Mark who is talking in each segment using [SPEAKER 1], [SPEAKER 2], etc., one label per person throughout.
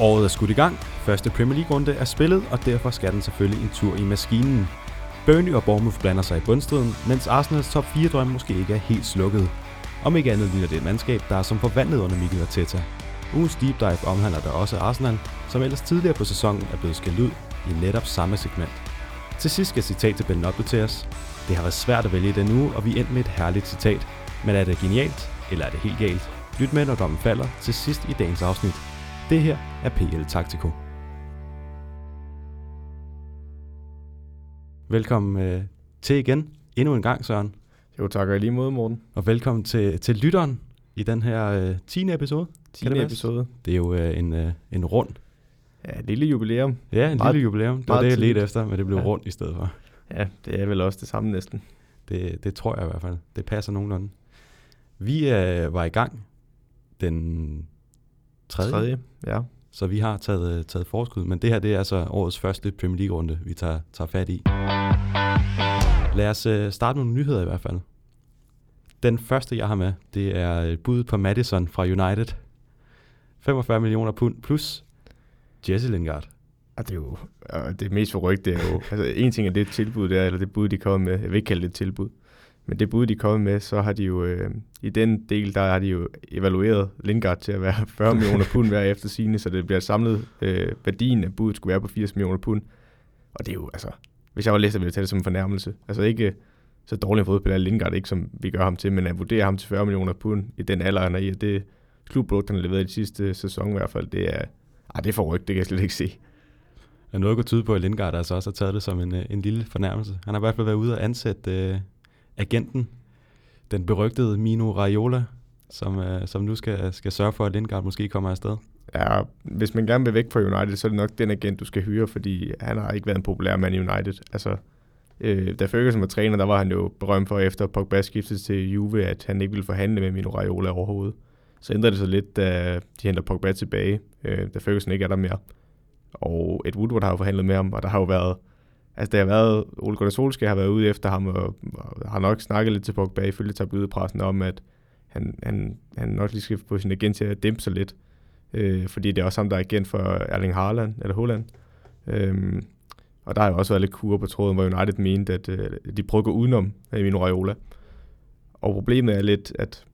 [SPEAKER 1] Året er skudt i gang, første Premier League-runde er spillet, og derfor skal den selvfølgelig en tur i maskinen. Burnley og Bournemouth blander sig i bundstriden, mens Arsenals top 4-drøm måske ikke er helt slukket. Om ikke andet ligner det et mandskab, der er som forvandlet under Mikel Arteta. Ugens deep dive omhandler der også Arsenal, som ellers tidligere på sæsonen er blevet skældt ud i netop samme segment. Til sidst skal citat til Ben opdateres. Det har været svært at vælge den uge, og vi endte med et herligt citat. Men er det genialt, eller er det helt galt? Lyt med, når dommen falder til sidst i dagens afsnit. Det her er PL Taktiko. Velkommen øh, til igen, endnu en gang Søren.
[SPEAKER 2] Jo, tak og lige måde, Morten.
[SPEAKER 1] Og velkommen til, til lytteren i den her øh, 10. episode.
[SPEAKER 2] 10. Det episode.
[SPEAKER 1] Det er jo øh, en, øh, en rund.
[SPEAKER 2] Ja, et lille jubilæum.
[SPEAKER 1] Ja, en meget, lille jubilæum. Det var det, jeg ledte efter, men det blev ja. rundt i stedet for.
[SPEAKER 2] Ja, det er vel også det samme næsten.
[SPEAKER 1] Det, det tror jeg i hvert fald. Det passer nogenlunde. Vi øh, var i gang den tredje.
[SPEAKER 2] tredje ja.
[SPEAKER 1] Så vi har taget, øh, taget forskud, men det her det er altså årets første Premier League-runde, vi tager, tager fat i. Lad os øh, starte med nogle nyheder i hvert fald. Den første, jeg har med, det er bud på Madison fra United. 45 millioner pund plus Jesse Lingard.
[SPEAKER 2] Ja, det er jo det mest forrygt, det er jo, altså en ting er det tilbud der, eller det bud, de kommer med, jeg vil ikke kalde det et tilbud, men det bud, de kom med, så har de jo, øh, i den del, der har de jo evalueret Lingard til at være 40 millioner pund hver efter sine, så det bliver samlet, øh, værdien af budet skulle være på 80 millioner pund. Og det er jo, altså, hvis jeg var læser, ville jeg tage det som en fornærmelse. Altså ikke øh, så dårlig en fodspiller Lingard, ikke som vi gør ham til, men at vurdere ham til 40 millioner pund i den alder, han er i, og det klubprodukt, han har leveret i de sidste sæson i hvert fald, det er, ej, det er forrygt, det kan jeg slet ikke se.
[SPEAKER 1] Er noget at tyde på, at Lindgaard altså også har taget det som en, øh, en lille fornærmelse. Han har i hvert fald været ude og ansætte øh, agenten, den berygtede Mino Raiola, som, øh, som nu skal, skal sørge for, at Lindgaard måske kommer afsted.
[SPEAKER 2] Ja, hvis man gerne vil væk fra United, så er det nok den agent, du skal hyre, fordi han har ikke været en populær mand i United. Altså, øh, da Ferguson var træner, der var han jo berømt for efter Pogba skiftede til Juve, at han ikke ville forhandle med Mino Raiola overhovedet. Så ændrede det sig lidt, da de henter Pogba tilbage, øh, da Ferguson ikke er der mere. Og Ed Woodward har jo forhandlet med ham, og der har jo været Altså, det har været, Ole Gunnar Solskjaer har været ude efter ham, og, og har nok snakket lidt til Pogba ifølge tabloidpressen om, at han, han, han nok lige skal få sin agent til at dæmpe sig lidt. Øh, fordi det er også ham, der er agent for Erling Haaland, eller Holland. Øhm, og der har jo også været lidt kur på tråden, hvor United mente, at øh, de prøver at gå udenom Mino Raiola. Og problemet er lidt, at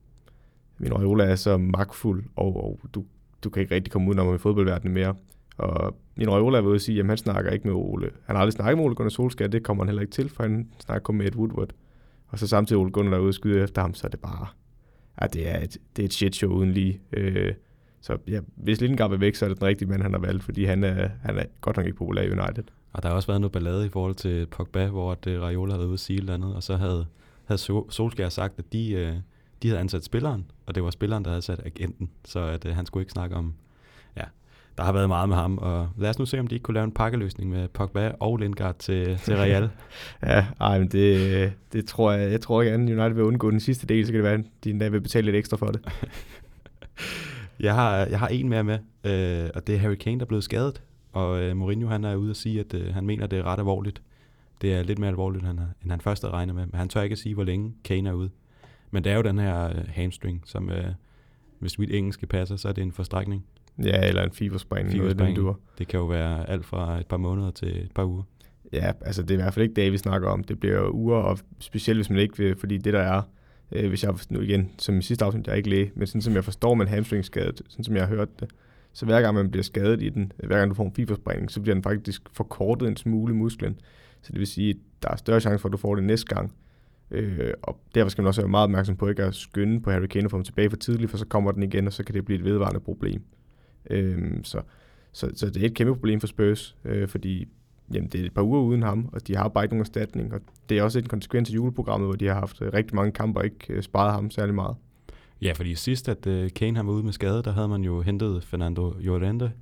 [SPEAKER 2] Mino Raiola er så magtfuld, og, og du, du kan ikke rigtig komme udenom i fodboldverdenen mere. Og Nino Raiola var ude og sige, at han snakker ikke med Ole. Han har aldrig snakket med Ole Gunnar Solskjaer, det kommer han heller ikke til, for han snakker kun med Ed Woodward. Og så samtidig Ole Gunnar, er ude og efter ham, så er det bare, ja, det er et, det er et shit show uden lige. Øh, så ja, hvis Lindgaard er væk, så er det den rigtige mand, han har valgt, fordi han er, han er godt nok ikke populær i United.
[SPEAKER 1] Og der har også været noget ballade i forhold til Pogba, hvor at, øh, Raiola havde ude at sige et eller andet, og så havde, havde Solskjaer sagt, at de, øh, de havde ansat spilleren, og det var spilleren, der havde sat agenten, så at, øh, han skulle ikke snakke om, der har været meget med ham, og lad os nu se, om de ikke kunne lave en pakkeløsning med Pogba og Lindgaard til, til Real.
[SPEAKER 2] ja, ej, men det, det tror jeg, jeg tror ikke, at United vil undgå den sidste del, så kan det være, at de endda vil betale lidt ekstra for det.
[SPEAKER 1] jeg, har, jeg har en mere med, øh, og det er Harry Kane, der er blevet skadet, og øh, Mourinho han er ude at sige, at øh, han mener, det er ret alvorligt. Det er lidt mere alvorligt, end han, end han først havde regnet med, men han tør ikke at sige, hvor længe Kane er ude. Men det er jo den her øh, hamstring, som øh, hvis mit engelske passer, så er det en forstrækning.
[SPEAKER 2] Ja, eller en fiberspring. Fiberspring.
[SPEAKER 1] Noget, det kan jo være alt fra et par måneder til et par uger.
[SPEAKER 2] Ja, altså det er i hvert fald ikke det, vi snakker om. Det bliver jo uger, og specielt hvis man ikke vil, fordi det der er, øh, hvis jeg nu igen, som i sidste afsnit, jeg er ikke læge, men sådan som jeg forstår man hamstringskadet, sådan som jeg har hørt det, så hver gang man bliver skadet i den, hver gang du får en fibersprængning, så bliver den faktisk forkortet en smule musklen. Så det vil sige, at der er større chance for, at du får det næste gang. Øh, og derfor skal man også være meget opmærksom på ikke at skynde på Harry Kane og få ham tilbage for tidligt, for så kommer den igen, og så kan det blive et vedvarende problem. Øh, så, så, så det er et kæmpe problem for Spurs, øh, fordi jamen, det er et par uger uden ham, og de har bare ikke nogen erstatning. Og det er også en konsekvens af juleprogrammet, hvor de har haft øh, rigtig mange kampe og ikke øh, sparet ham særlig meget.
[SPEAKER 1] Ja, fordi sidst, at uh, Kane har var ude med skade, der havde man jo hentet Fernando Llorente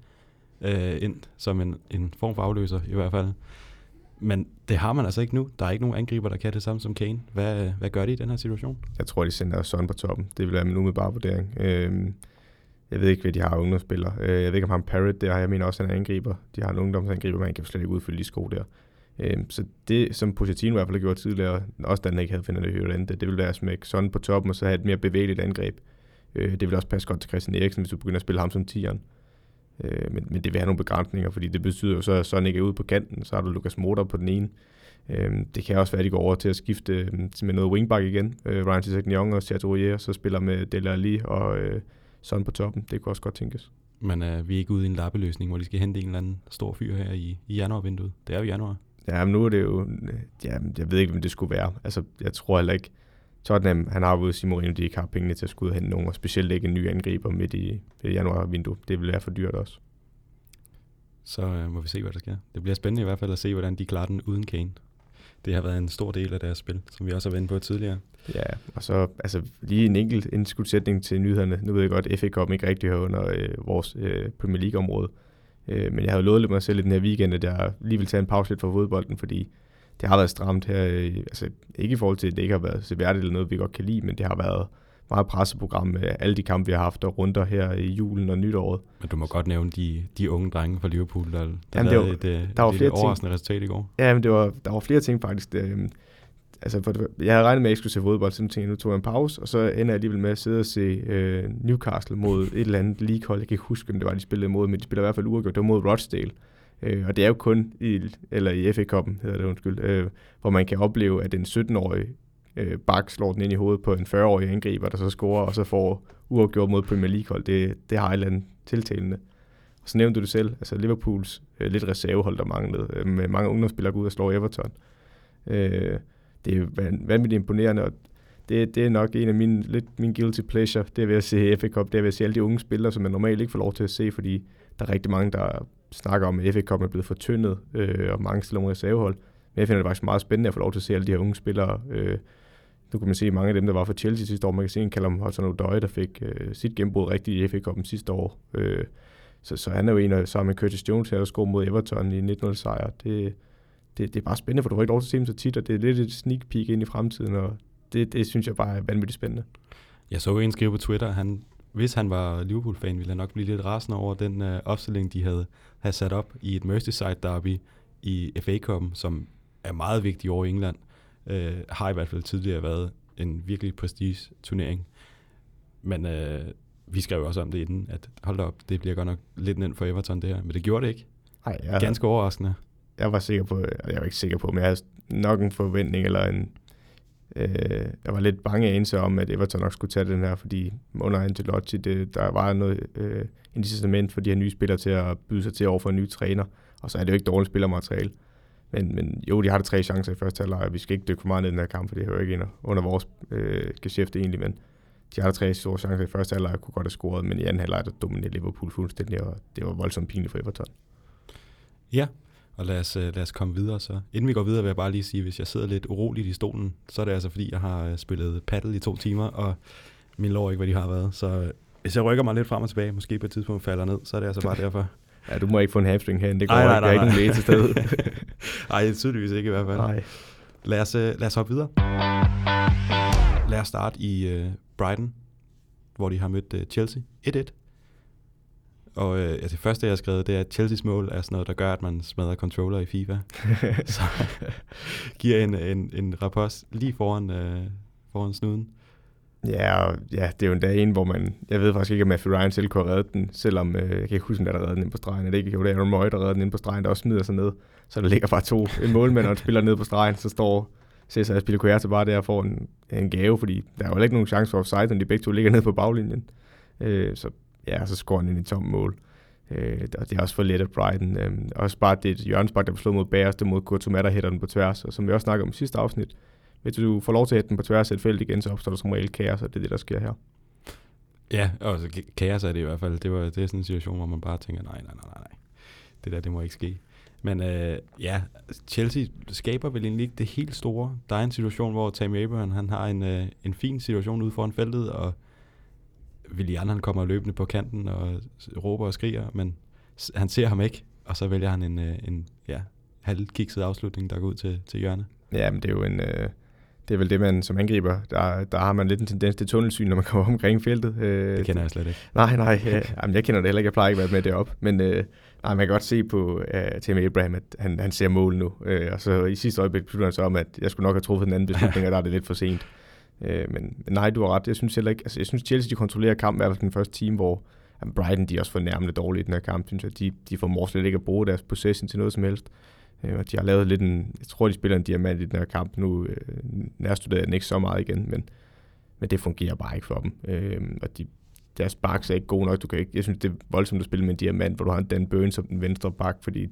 [SPEAKER 1] uh, ind som en, en form for afløser i hvert fald. Men det har man altså ikke nu. Der er ikke nogen angriber, der kan det samme som Kane. Hvad, hvad gør de i den her situation?
[SPEAKER 2] Jeg tror, de sender Son på toppen. Det vil være min umiddelbare vurdering. Øh, jeg ved ikke, hvad de har ungdomsspillere. Øh, jeg ved ikke, om han Parrot der, jeg mener også, han er angriber. De har en ungdomsangriber, man kan slet ikke udfylde de sko der. Øh, så det, som Pochettino i hvert fald har gjort tidligere, også da han ikke havde fundet det Hørlande, det vil være at smække sådan på toppen, og så have et mere bevægeligt angreb. Øh, det vil også passe godt til Christian Eriksen, hvis du begynder at spille ham som tieren. Øh, men, men det vil have nogle begrænsninger, fordi det betyder jo så, at sådan ikke er ude på kanten, så har du Lukas Motor på den ene. Øh, det kan også være, at de går over til at skifte øh, med noget wingback igen. Øh, Ryan Tissek-Young og Chateaubriand, så spiller med Dele Alli og øh, Son på toppen. Det kunne også godt tænkes.
[SPEAKER 1] Men øh, vi er ikke ude i en lappeløsning, hvor de skal hente en eller anden stor fyr her i, i januarvinduet. Det er jo januar.
[SPEAKER 2] Ja, men nu er det jo... Ja, jeg ved ikke, hvem det skulle være. Altså, jeg tror heller ikke... Tottenham, han har jo sige Mourinho, de ikke har pengene til at skulle hente nogen, og specielt ikke en ny angriber midt i, i januarvinduet. Det vil være for dyrt også.
[SPEAKER 1] Så øh, må vi se, hvad der sker. Det bliver spændende i hvert fald at se, hvordan de klarer den uden Kane. Det har været en stor del af deres spil, som vi også har været på tidligere.
[SPEAKER 2] Ja, og så altså, lige en enkelt indskudsætning til nyhederne. Nu ved jeg godt, at FA Cup ikke rigtig hører under øh, vores øh, Premier League-område. Øh, men jeg har lovet lidt mig selv i den her weekend, at jeg lige vil tage en pause lidt fra fodbolden, fordi det har været stramt her. Øh, altså ikke i forhold til, at det ikke har været seværdigt eller noget, vi godt kan lide, men det har været meget presseprogram med alle de kampe, vi har haft og runder her i julen og nytåret.
[SPEAKER 1] Men du må godt nævne de, de unge drenge fra Liverpool, der, der Jamen, lavede et, øh, der var flere overraskende ting. resultat i går.
[SPEAKER 2] Ja, men det var, der var flere ting faktisk. Det, altså for det, jeg havde regnet med, at jeg skulle se fodbold, så tænkte jeg, nu tog jeg en pause, og så ender jeg alligevel med at sidde og se øh, Newcastle mod et eller andet league-hold. Jeg kan ikke huske, om det var, de spillede mod, men de spiller i hvert fald uafgjort. Det var mod Rochdale. Øh, og det er jo kun i, eller i FA Cup'en, hedder det undskyld, øh, hvor man kan opleve, at en 17-årig øh, bak slår den ind i hovedet på en 40-årig angriber, der så scorer, og så får uafgjort mod Premier League-hold. Det, det har et eller andet tiltalende. Og så nævnte du det selv, altså Liverpools øh, lidt reservehold, der manglede, øh, med mange ungdomsspillere går ud og slår Everton. Øh, det er vanvittigt imponerende, og det, det er nok en af mine, lidt min guilty pleasure, det er ved at se FA Cup, det er ved at se alle de unge spillere, som man normalt ikke får lov til at se, fordi der er rigtig mange, der snakker om, at FA Cup er blevet fortyndet, øh, og mange stiller nogle reservehold. Men jeg finder det faktisk meget spændende at få lov til at se alle de her unge spillere. Øh, nu kan man se mange af dem, der var for Chelsea sidste år. Man kan se en Callum Hudson-Odoi, der fik øh, sit gennembrud rigtigt i FA Cup'en sidste år. Øh, så, så han er jo en af sammen med Curtis Jones her, der scorede mod Everton i 19-0 sejr. Det, det, det er bare spændende, for du har ikke lov til at se dem så tit, og det er lidt et sneak peek ind i fremtiden, og det, det synes jeg bare er vanvittigt spændende.
[SPEAKER 1] Jeg så en skrive på Twitter, han, hvis han var Liverpool-fan, ville han nok blive lidt rasende over den øh, opstilling, de havde, havde sat op i et Merseyside-derby i FA Cup'en, som er meget vigtig over i England, uh, har i hvert fald tidligere været en virkelig prestige-turnering. Men uh, vi skrev også om det inden, at hold da op, det bliver godt nok lidt nemt for Everton det her, men det gjorde det ikke.
[SPEAKER 2] Ej,
[SPEAKER 1] ja. Ganske overraskende
[SPEAKER 2] jeg var sikker på, jeg var ikke sikker på, men jeg havde nok en forventning, eller en, øh, jeg var lidt bange ense om, at Everton nok skulle tage den her, fordi under Ancelotti, det, der var noget øh, incitament for de her nye spillere til at byde sig til over for en ny træner, og så er det jo ikke dårligt spillermateriale. Men, men jo, de har tre chancer i første halvleg, og vi skal ikke dykke for meget ned i den her kamp, for det hører ikke ind under vores øh, geschæft egentlig, men de har tre store chancer i første halvleg, kunne godt have scoret, men i anden halvleg, der dominerede Liverpool fuldstændig, og det var voldsomt pinligt for Everton.
[SPEAKER 1] Ja, og lad os, øh, lad os komme videre så. Inden vi går videre, vil jeg bare lige sige, hvis jeg sidder lidt uroligt i stolen, så er det altså fordi, jeg har øh, spillet paddle i to timer, og min lår ikke, hvad de har været. Så øh, hvis jeg rykker mig lidt frem og tilbage, måske på et tidspunkt falder ned, så er det altså bare derfor.
[SPEAKER 2] Ja, du må ikke få en hamstring herinde, det går ej, nej, nej, ikke. Jeg er ikke en til sted.
[SPEAKER 1] Nej, tydeligvis ikke i hvert fald. Nej. Lad os, lad os hoppe videre. Lad os starte i uh, Brighton, hvor de har mødt uh, Chelsea 1-1. Og øh, altså, det første, jeg har skrevet, det er, at Chelsea's mål er sådan noget, der gør, at man smadrer controller i FIFA. så giver en, en, en rapport lige foran, øh, foran snuden.
[SPEAKER 2] Ja, og, ja, det er jo dag en, hvor man... Jeg ved faktisk ikke, om Matthew Ryan selv kunne have reddet den, selvom... Øh, jeg kan ikke huske, om der er reddet den ind på stregen. Er det ikke? Jo, det er Aaron Moy, der redder den ind på stregen, der også smider sig ned. Så der ligger bare to, en målmand og en spiller ned på stregen, så står Cesar Aspilicueta bare der og får en, en gave, fordi der er jo ikke nogen chance for offside, når de begge to ligger ned på baglinjen. Øh, så ja, så scorer han ind i tom mål. Øh, og det er også for let af Brighton. Øh, også bare det hjørnespark, der blev slået mod Bagerste det mod Kurto Matter hætter den på tværs. Og som vi også snakkede om i sidste afsnit, hvis du får lov til at hætte den på tværs af et felt igen, så opstår der som regel kaos, og det er det, der sker her.
[SPEAKER 1] Ja, og så kaos er det i hvert fald. Det, var, det er sådan en situation, hvor man bare tænker, nej, nej, nej, nej. Det der, det må ikke ske. Men øh, ja, Chelsea skaber vel egentlig ikke det helt store. Der er en situation, hvor Tammy Abraham, han har en, øh, en fin situation ude foran feltet, og Willian han kommer løbende på kanten og råber og skriger, men han ser ham ikke, og så vælger han en, øh, en ja, halvkikset afslutning, der går ud til, til hjørne.
[SPEAKER 2] Ja, men det er jo en... Øh, det er vel det, man som angriber, der, der har man lidt en tendens til tunnelsyn, når man kommer omkring feltet.
[SPEAKER 1] Øh, det kender jeg slet ikke.
[SPEAKER 2] Nej, nej, øh, jamen, jeg kender det heller ikke. Jeg plejer ikke at være med derop. Men øh, nej, man kan godt se på uh, Tim Abraham, at han, han ser mål nu. Øh, og så i sidste øjeblik beslutter han så om, at jeg skulle nok have truffet en anden beslutning, og der er det lidt for sent. Øh, men, men nej, du har ret. Jeg synes heller ikke, altså, jeg synes Chelsea de kontrollerer kampen i hvert fald den første time, hvor Brighton, de er også fornærmende dårlige i den her kamp, synes jeg. De, de får slet ikke at bruge deres possession til noget som helst. Øh, og de har lavet lidt en, jeg tror, de spiller en diamant i den her kamp. Nu øh, nærstuderer den ikke så meget igen, men, men det fungerer bare ikke for dem. Øh, og de, deres backs er ikke gode nok. Du kan ikke, jeg synes, det er voldsomt at spille med en diamant, hvor du har en Dan Burns som den venstre bak, fordi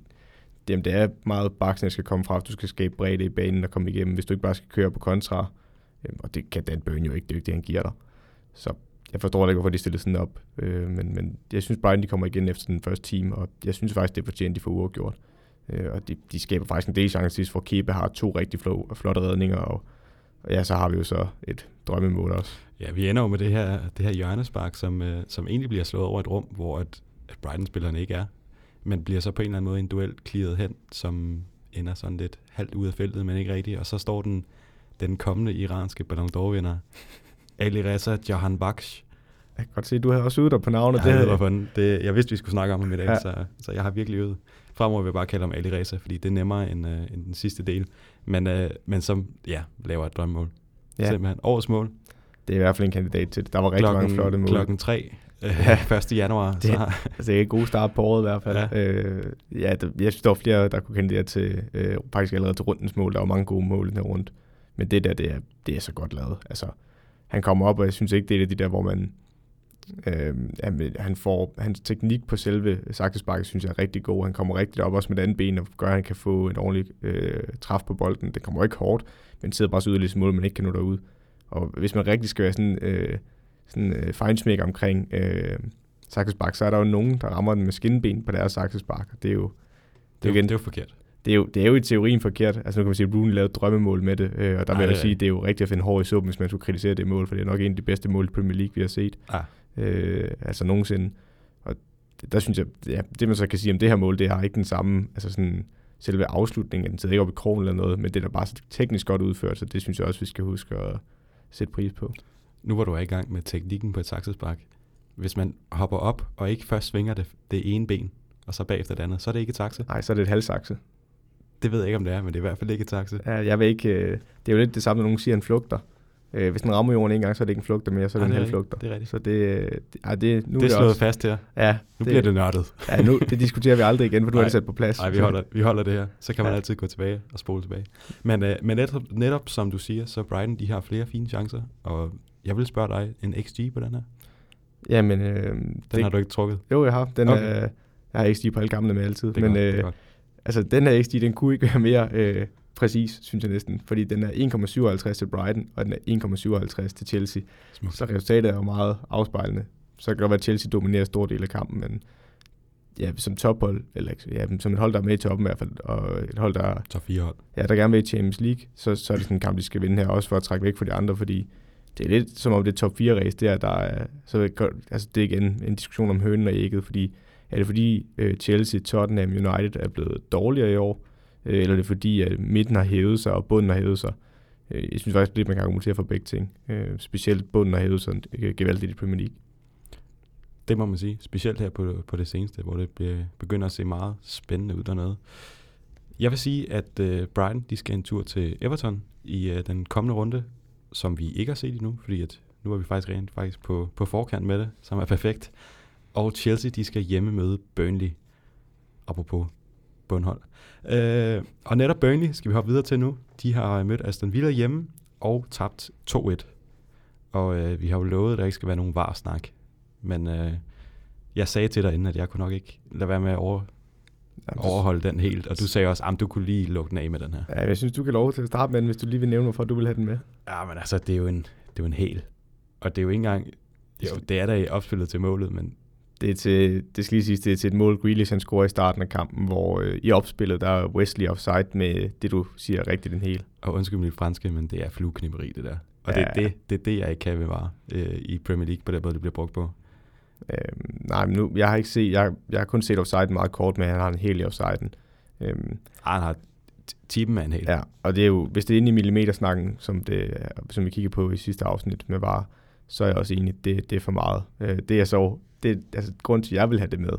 [SPEAKER 2] det, det er meget baksen, der skal komme fra. Du skal skabe bredde i banen og komme igennem, hvis du ikke bare skal køre på kontra. Øh, og det kan Dan Burn jo ikke, det er jo ikke det, han giver dig. Så jeg forstår ikke, hvorfor de stiller sådan op. Øh, men, men jeg synes bare, de kommer igen efter den første time, og jeg synes faktisk, det er fortjent, de får uafgjort. Øh, og de, de skaber faktisk en del chancer for Kepa har to rigtig flow, flotte redninger, og, og ja, så har vi jo så et drømmemål også.
[SPEAKER 1] Ja, vi ender jo med det her, det her hjørnespark, som, øh, som egentlig bliver slået over et rum, hvor at, at Brighton-spillerne ikke er, men bliver så på en eller anden måde en duel clearet hen, som ender sådan lidt halvt ud af feltet, men ikke rigtigt. Og så står den, den kommende iranske Ballon d'Or-vinder, Ali Reza Jahan Baksh.
[SPEAKER 2] Jeg kan godt se, at du havde også øvet dig på navnet.
[SPEAKER 1] Ja, det, var det, jeg vidste, vi skulle snakke om ham i dag, ja. så, så jeg har virkelig øvet. Fremover vil jeg bare kalde ham Ali Reza, fordi det er nemmere end, uh, end den sidste del. Men, uh, men som ja, laver et drømmemål. Ja. Simpelthen. Årets mål.
[SPEAKER 2] Det er i hvert fald en kandidat til det. Der var rigtig klokken, mange flotte mål.
[SPEAKER 1] Klokken 3 ja. 1. januar.
[SPEAKER 2] Det, så. altså, det er en god start på året i hvert fald. Ja, øh, ja det, jeg synes, der var flere, der kunne kandidere til, øh, faktisk allerede til rundens mål. Der var mange gode mål den her rundt. Men det der, det er, det er så godt lavet. Altså, han kommer op, og jeg synes ikke, det er de der, hvor man... Øh, han får, hans teknik på selve saksesparket, synes jeg er rigtig god. Han kommer rigtig op også med det andet ben, og gør, at han kan få en ordentlig øh, træf på bolden. Det kommer ikke hårdt, men sidder bare så yderligere mål, man ikke kan nå derud. Og hvis man rigtig skal være sådan... Øh, sådan øh, fejnsmæk omkring øh, saksespark, så er der jo nogen, der rammer den med skinben på deres saksespark. Det er jo,
[SPEAKER 1] det er, jo, igen, det er jo forkert.
[SPEAKER 2] Det er jo, det er jo i teorien forkert. Altså nu kan man sige, at Rooney lavede drømmemål med det, øh, og der Ej, vil jeg sige, at det er jo rigtigt at finde hår i suppen, hvis man skulle kritisere det mål, for det er nok en af de bedste mål i Premier League, vi har set. Ah. Øh, altså nogensinde. Og der synes jeg, ja, det man så kan sige om det her mål, det har ikke den samme, altså sådan, selve afslutningen, den sidder ikke op i krogen eller noget, men det er da bare så teknisk godt udført, så det synes jeg også, vi skal huske at sætte pris på
[SPEAKER 1] nu hvor du er i gang med teknikken på et saksespark, hvis man hopper op og ikke først svinger det, det ene ben, og så bagefter det andet, så er det ikke et sakse.
[SPEAKER 2] Nej, så er det et halvsakse.
[SPEAKER 1] Det ved jeg ikke, om det er, men det er i hvert fald ikke et sakse.
[SPEAKER 2] Ja, jeg ved ikke, øh, det er jo lidt det samme, når nogen siger, en flugter. Øh, hvis den rammer jorden en gang, så er det ikke en flugter mere, så er det, det en halvflugter.
[SPEAKER 1] Det er rigtigt.
[SPEAKER 2] Så det, øh, ja, det,
[SPEAKER 1] nu det er slået også, fast her. Ja. Nu det, bliver det nørdet.
[SPEAKER 2] ja, nu, det diskuterer vi aldrig igen, for du har det sat på plads.
[SPEAKER 1] Nej, vi holder, vi holder det her. Så kan man ja. altid gå tilbage og spole tilbage. Men, øh, men netop, netop, som du siger, så Brighton, de har flere fine chancer, og jeg vil spørge dig, en XG på den her?
[SPEAKER 2] Jamen, øh,
[SPEAKER 1] den det, har du ikke trukket?
[SPEAKER 2] Jo, jeg har. Den okay. er, jeg har XG på alle gamle med altid.
[SPEAKER 1] Det men godt, øh,
[SPEAKER 2] altså, den her XG, den kunne ikke være mere øh, præcis, synes jeg næsten. Fordi den er 1,57 til Brighton, og den er 1,57 til Chelsea. Smukt. Så resultatet er jo meget afspejlende. Så kan det godt være, at Chelsea dominerer stor del af kampen, men ja, som tophold, eller ja, som et hold, der er med i toppen i hvert fald, og et hold, der...
[SPEAKER 1] Top 4 hold.
[SPEAKER 2] Ja, der gerne vil i Champions League, så, så er det sådan en kamp, de skal vinde her, også for at trække væk fra de andre, fordi det er lidt som om det top 4 race der, der er, så altså det er igen en diskussion om hønen og ægget, fordi er det fordi uh, Chelsea, Tottenham, United er blevet dårligere i år, uh, eller er det fordi, at midten har hævet sig, og bunden har hævet sig? Øh, jeg synes faktisk lidt, man kan argumentere for begge ting. Uh, specielt bunden har hævet sig gevaldigt i Premier League.
[SPEAKER 1] Det må man sige, specielt her på, på det seneste, hvor det begynder at se meget spændende ud dernede. Jeg vil sige, at uh, Brighton de skal en tur til Everton i den kommende runde, som vi ikke har set endnu, fordi at nu er vi faktisk rent faktisk på, på forkant med det, som er perfekt. Og Chelsea, de skal hjemme møde Burnley, apropos bundhold. Øh, og netop Burnley skal vi hoppe videre til nu. De har mødt Aston Villa hjemme og tabt 2-1. Og øh, vi har jo lovet, at der ikke skal være nogen varsnak. Men øh, jeg sagde til dig inden, at jeg kunne nok ikke lade være med at over, Jamen, overholde den helt. Og du sagde også, at du kunne lige lukke den af med den her.
[SPEAKER 2] Ja, jeg synes, du kan lov til at starte med den, hvis du lige vil nævne, hvorfor du vil have den med.
[SPEAKER 1] Ja, men altså, det er jo en, det er jo en hel. Og det er jo ikke engang... Jo, det er der i opspillet til målet, men...
[SPEAKER 2] Det, er til, det skal lige sige, det er til et mål, Grealish han scorer i starten af kampen, hvor øh, i opspillet, der er Wesley offside med det, du siger rigtigt, den hel.
[SPEAKER 1] Og undskyld mit franske, men det er flueknipperi, det der. Og ja. det, er det, det er det, jeg ikke kan bevare øh, i Premier League, på den måde, det bliver brugt på.
[SPEAKER 2] Øh, nej, men nu, jeg har ikke set, jeg, jeg har kun set offside meget kort, men han har en hel i offsiden.
[SPEAKER 1] Øh, han har tippen af en hel.
[SPEAKER 2] Ja, og det er jo, hvis det er inde i millimetersnakken, som, det, som vi kiggede på i sidste afsnit med var, så er jeg også enig, det, det er for meget. Øh, det er så, det, altså grund til, at jeg vil have det med,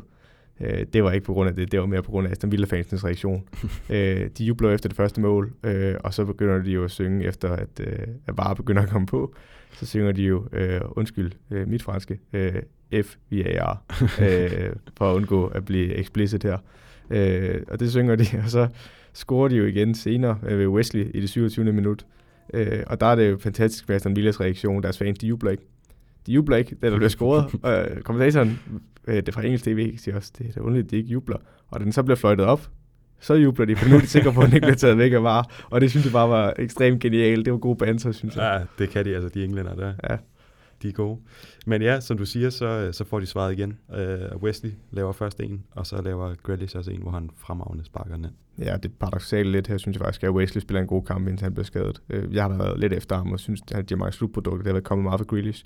[SPEAKER 2] øh, det var ikke på grund af det, det var mere på grund af Aston Villa-fansens reaktion. øh, de jubler efter det første mål, øh, og så begynder de jo at synge efter, at, øh, at bare begynder at komme på. så synger de jo, øh, undskyld, øh, mit franske, øh, F-V-A-R, øh, for at undgå at blive explicit her. Øh, og det synger de, og så scorer de jo igen senere øh, ved Wesley i det 27. minut. Øh, og der er det jo fantastisk med Aston Villas reaktion. Deres fans, de jubler ikke. De jubler ikke, da der bliver scoret. og øh, kommentatoren, øh, det fra engelsk tv, siger også, det er underligt, at de ikke jubler. Og den så bliver fløjtet op, så jubler de, for nu er de sikre på, at den ikke bliver taget væk af var. Og det synes jeg bare var ekstremt genialt. Det var gode banter, synes jeg.
[SPEAKER 1] Ja, det kan de altså, de englænder der. Ja. De er gode. Men ja, som du siger, så, så får de svaret igen. Uh, Wesley laver først en, og så laver Grealish også en, hvor han fremragende sparker den
[SPEAKER 2] Ja, det er paradoxalt lidt her, synes jeg faktisk, at Wesley spiller en god kamp, indtil han bliver skadet. Uh, jeg har været lidt efter ham, og synes, at de har mange slutprodukter. Det har været kommet meget for Grealish.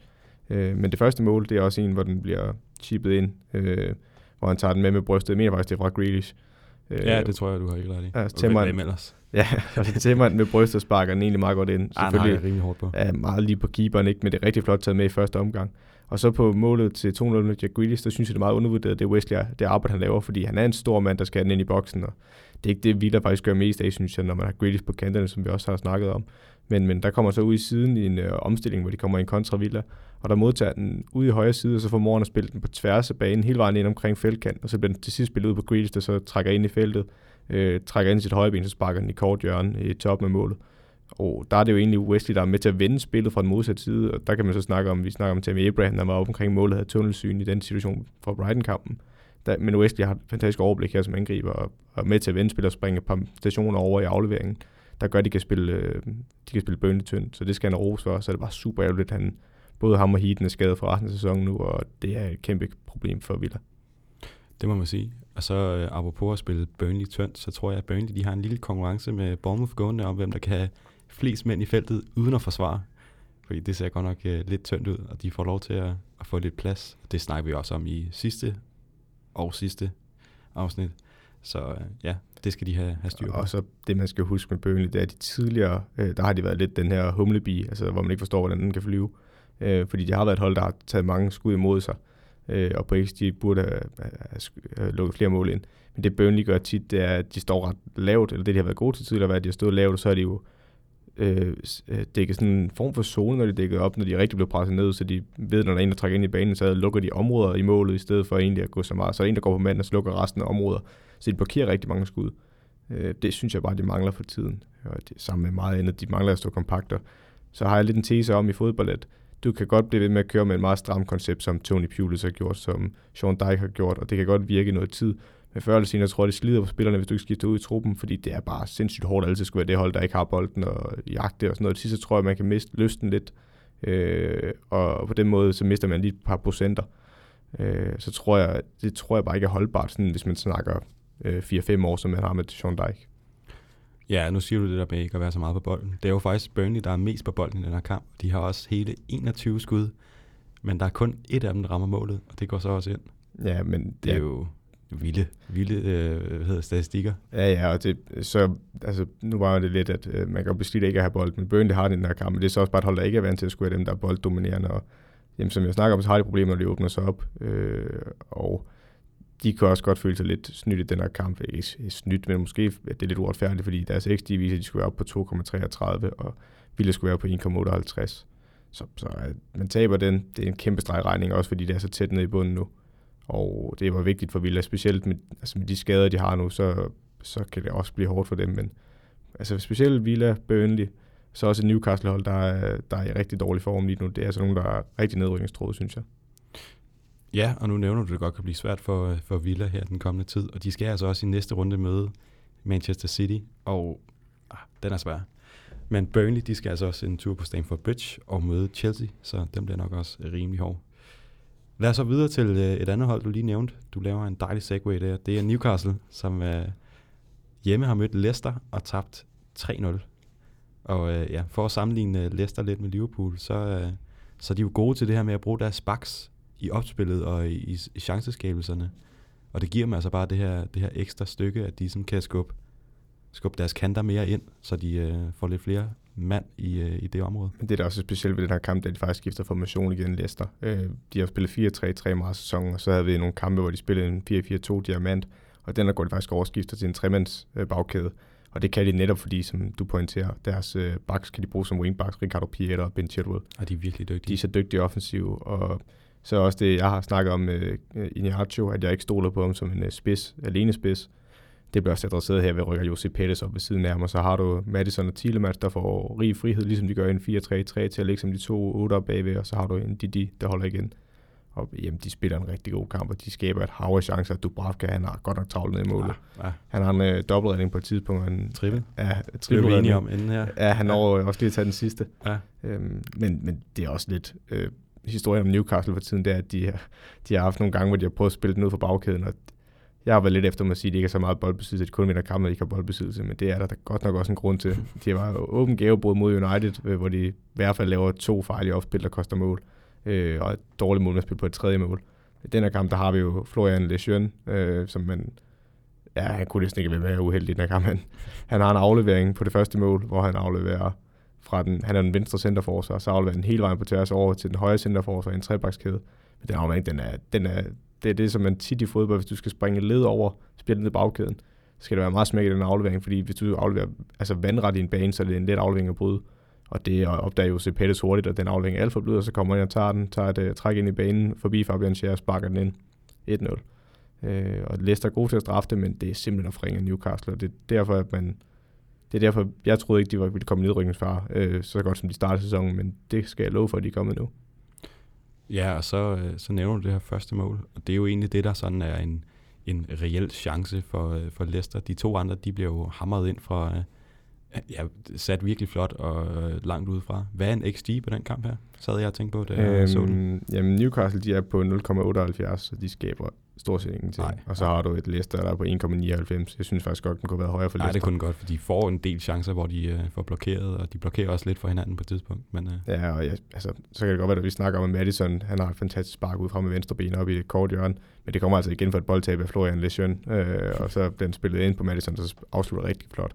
[SPEAKER 2] Uh, men det første mål, det er også en, hvor den bliver chippet ind, uh, hvor han tager den med med brystet. Jeg mener faktisk, det er fra Grealish.
[SPEAKER 1] Ja, det tror jeg, du har ikke ret i.
[SPEAKER 2] Ja, Tæmmeren, ja, altså Tæmmeren med brystet sparker den egentlig meget godt ind.
[SPEAKER 1] Ah, Selvfølgelig er rimelig hårdt på.
[SPEAKER 2] Ja, meget lige på keeperen, ikke? men det er rigtig flot taget med i første omgang. Og så på målet til 2-0 med Jack Grealish, der synes jeg, det er meget undervurderet, det Wesley er, det arbejde, han laver, fordi han er en stor mand, der skal den ind i boksen, og det er ikke det, vi der faktisk gør mest af, synes jeg, når man har Grealish på kanterne, som vi også har snakket om. Men, men der kommer så ud i siden i en øh, omstilling, hvor de kommer i en kontravilla, og der modtager den ud i højre side, og så får Moren at spille den på tværs af banen, hele vejen ind omkring feltkanten, og så bliver den til sidst spillet ud på Grealish, der så trækker ind i feltet, øh, trækker ind i sit højre ben, så sparker den i kort hjørne i top med målet. Og der er det jo egentlig Wesley, der er med til at vende spillet fra den modsatte side, og der kan man så snakke om, vi snakker om Tammy Abraham, der var oppe omkring målet, havde tunnelsyn i den situation fra Brighton-kampen. Der, men Wesley har et fantastisk overblik her som angriber, og er med til at vende spillet og springe et par stationer over i afleveringen, der gør, at de kan spille, øh, de kan spille Burnley tyndt. så det skal han rose for, så er det bare super ærgerligt, at han, både ham og Heaton er skadet for resten af sæsonen nu, og det er et kæmpe problem for Villa.
[SPEAKER 1] Det må man sige. Og så øh, apropos at spille Burnley tyndt, så tror jeg, at Burnley de har en lille konkurrence med Bournemouth gående om, hvem der kan have flest mænd i feltet uden at forsvare. Fordi det ser godt nok øh, lidt tyndt ud, og de får lov til at, at få lidt plads. Det snakker vi også om i sidste og sidste afsnit. Så øh, ja, det skal de have, have styr på.
[SPEAKER 2] Og så det, man skal huske med Burnley, det er, at de tidligere, øh, der har de været lidt den her humlebi, altså hvor man ikke forstår, hvordan den kan flyve. Øh, fordi de har været et hold, der har taget mange skud imod sig øh, og på XG burde have, have, have lukket flere mål ind. Men det Burnley gør tit, det er, at de står ret lavt, eller det de har været gode til tidligere, at de har stået lavt, og så er de jo øh, øh dække sådan en form for zone, når de dækker op, når de rigtig bliver presset ned, så de ved, når der er en, der trækker ind i banen, så lukker de områder i målet, i stedet for egentlig at gå så meget. Så er en, der går på manden, og så lukker resten af områder. Så de blokerer rigtig mange skud. Øh, det synes jeg bare, de mangler for tiden. Og det, sammen med meget andet, de mangler at stå kompakter. Så har jeg lidt en tese om i fodbold, at du kan godt blive ved med at køre med et meget stramt koncept, som Tony Pulis har gjort, som Sean Dyke har gjort, og det kan godt virke noget tid. Men før eller senere tror jeg, det slider på spillerne, hvis du ikke skifter ud i truppen, fordi det er bare sindssygt hårdt, altid skulle være det hold, der ikke har bolden og jagte og sådan noget. Til sidst tror jeg, man kan miste lysten lidt, øh, og på den måde, så mister man lige et par procenter. Øh, så tror jeg, det tror jeg bare ikke er holdbart, sådan, hvis man snakker øh, 4-5 år, som man har med Sean Dyke.
[SPEAKER 1] Ja, nu siger du det der med ikke at være så meget på bolden. Det er jo faktisk Burnley, der er mest på bolden i den her kamp. De har også hele 21 skud, men der er kun et af dem, der rammer målet, og det går så også ind.
[SPEAKER 2] Ja, men
[SPEAKER 1] det er ja. jo vilde, vilde øh, hvad hedder, statistikker.
[SPEAKER 2] Ja, ja, og det, så, altså, nu var det lidt, at øh, man kan blive ikke at have bold, men Burnley har den her kamp, men det er så også bare et hold, der ikke er vant til at skulle være dem, der er bolddominerende, og jamen, som jeg snakker om, så har de problemer, når de åbner sig op, øh, og de kan også godt føle sig lidt snydt i den her kamp. Ikke snydt, men måske at det er lidt uretfærdigt, fordi deres XG viser, at de skulle være op på 2,33, og ville skulle være på 1,58. Så, så at man taber den, det er en kæmpe stregregning, også fordi det er så tæt nede i bunden nu. Og det var vigtigt for Villa, specielt med, altså med de skader, de har nu, så, så kan det også blive hårdt for dem. Men altså specielt Villa, Burnley, så også Newcastle-hold, der er, der er i rigtig dårlig form lige nu. Det er altså nogen, der er rigtig nedrykningstråd, synes jeg.
[SPEAKER 1] Ja, og nu nævner du, det godt kan blive svært for, for Villa her den kommende tid, og de skal altså også i næste runde møde Manchester City, og ah, den er svær. Men Burnley, de skal altså også en tur på Stamford Bridge og møde Chelsea, så den bliver nok også rimelig hård. Lad os så videre til øh, et andet hold, du lige nævnte. Du laver en dejlig segue der. Det er Newcastle, som øh, hjemme har mødt Leicester og tabt 3-0. Og øh, ja, for at sammenligne øh, Leicester lidt med Liverpool, så, øh, så er de jo gode til det her med at bruge deres backs i opspillet og i, i chanceskabelserne. Og det giver dem altså bare det her, det her ekstra stykke, at de sådan kan skubbe, skubbe deres kanter mere ind, så de øh, får lidt flere mand i, øh, i det område.
[SPEAKER 2] Det er da også specielt ved den her kamp, at de faktisk skifter formation igen Leicester. Øh, de har spillet 4-3-3 meget sæson, og så havde vi nogle kampe, hvor de spillede en 4-4-2 diamant, og den der går de faktisk overskifter til en tremands øh, bagkæde. Og det kan de netop, fordi, som du pointerer, deres øh, backs kan de bruge som wingbacks, Ricardo Pieta og Ben Chilwell.
[SPEAKER 1] Og de er virkelig dygtige.
[SPEAKER 2] De er så dygtige offensive, og så også det, jeg har snakket om øh, Iñárritu, at jeg ikke stoler på ham som en øh, spids, alene spids. Det bliver også adresseret her ved at rykke Jose Pettis op ved siden af ham, og så har du Madison og Thielemans, der får rig frihed, ligesom de gør i en 4-3-3 til at ligge som de to 8 bagved, og så har du en Didi, der holder igen. Og jamen, de spiller en rigtig god kamp, og de skaber et hav af chancer. Dubravka, han har godt nok travlt ned i målet. Ja, ja. Han har en øh, dobbeltredning på et tidspunkt. En,
[SPEAKER 1] trippel.
[SPEAKER 2] Ja,
[SPEAKER 1] trippel. Det enige om inden her.
[SPEAKER 2] Ja, han når ja. også lige at tage den sidste. Ja. Øhm, men, men det er også lidt... Øh, historien om Newcastle for tiden, det er, at de, de har haft nogle gange, hvor de har prøvet at spille den ud for bagkæden, og jeg har været lidt efter mig at sige, at de ikke er så meget boldbesiddelse, de kun vinder kampe, ikke har boldbesiddelse, men det er der, der godt nok også en grund til. De har åben gavebrud mod United, øh, hvor de i hvert fald laver to fejl i opspil, der koster mål, øh, og et dårligt mål, på et tredje mål. I den her kamp, der har vi jo Florian Lejeune, øh, som man, ja, han kunne næsten ikke være med uheldig i den her kamp. Han, han har en aflevering på det første mål, hvor han afleverer fra den, han er den venstre centerforsvar, så afleverer den hele vejen på tværs over til den højre centerforsvar i en trebakskæde. Men den aflevering, den er, den er, det er det, som man tit i fodbold, hvis du skal springe led over, spille ned i bagkæden, så skal det være meget smæk i den aflevering, fordi hvis du afleverer altså vandret i en bane, så er det en let aflevering at bryde. Og det opdager jo Pettis hurtigt, og den aflevering er alt for blød, og så kommer han og tager den, tager et uh, træk ind i banen, forbi Fabian Scher og sparker den ind 1-0. Øh, og Leicester er god til at straffe det, men det er simpelthen at forringe Newcastle, og det er derfor, at man, det er derfor, jeg troede ikke, de ville komme i nedrykningsfare øh, så godt som de startede sæsonen, men det skal jeg love for, at de er kommet nu.
[SPEAKER 1] Ja, og så, øh, så nævner du det her første mål, og det er jo egentlig det, der sådan er en, en reel chance for, øh, for Leicester. De to andre, de bliver jo hamret ind fra, øh, ja, sat virkelig flot og langt udefra. Hvad er en XG på den kamp her? Sad jeg jeg tænkte på, det øhm, så den.
[SPEAKER 2] Øhm, jamen, Newcastle, de er på 0,78, så de skaber stort set ingenting. Nej, og så har du et Leicester, der er på 1,99. Jeg synes faktisk godt, den kunne have været højere for Leicester.
[SPEAKER 1] Nej, det kunne godt, for de får en del chancer, hvor de øh, får blokeret, og de blokerer også lidt for hinanden på et tidspunkt. Men, øh.
[SPEAKER 2] Ja, og ja, altså, så kan det godt være, at vi snakker om, at Madison han har et fantastisk spark ud fra med venstre ben op i et kort hjørne, men det kommer altså igen for et boldtab af Florian Lejeune, øh, og så den spillet ind på Madison, så afslutter rigtig flot.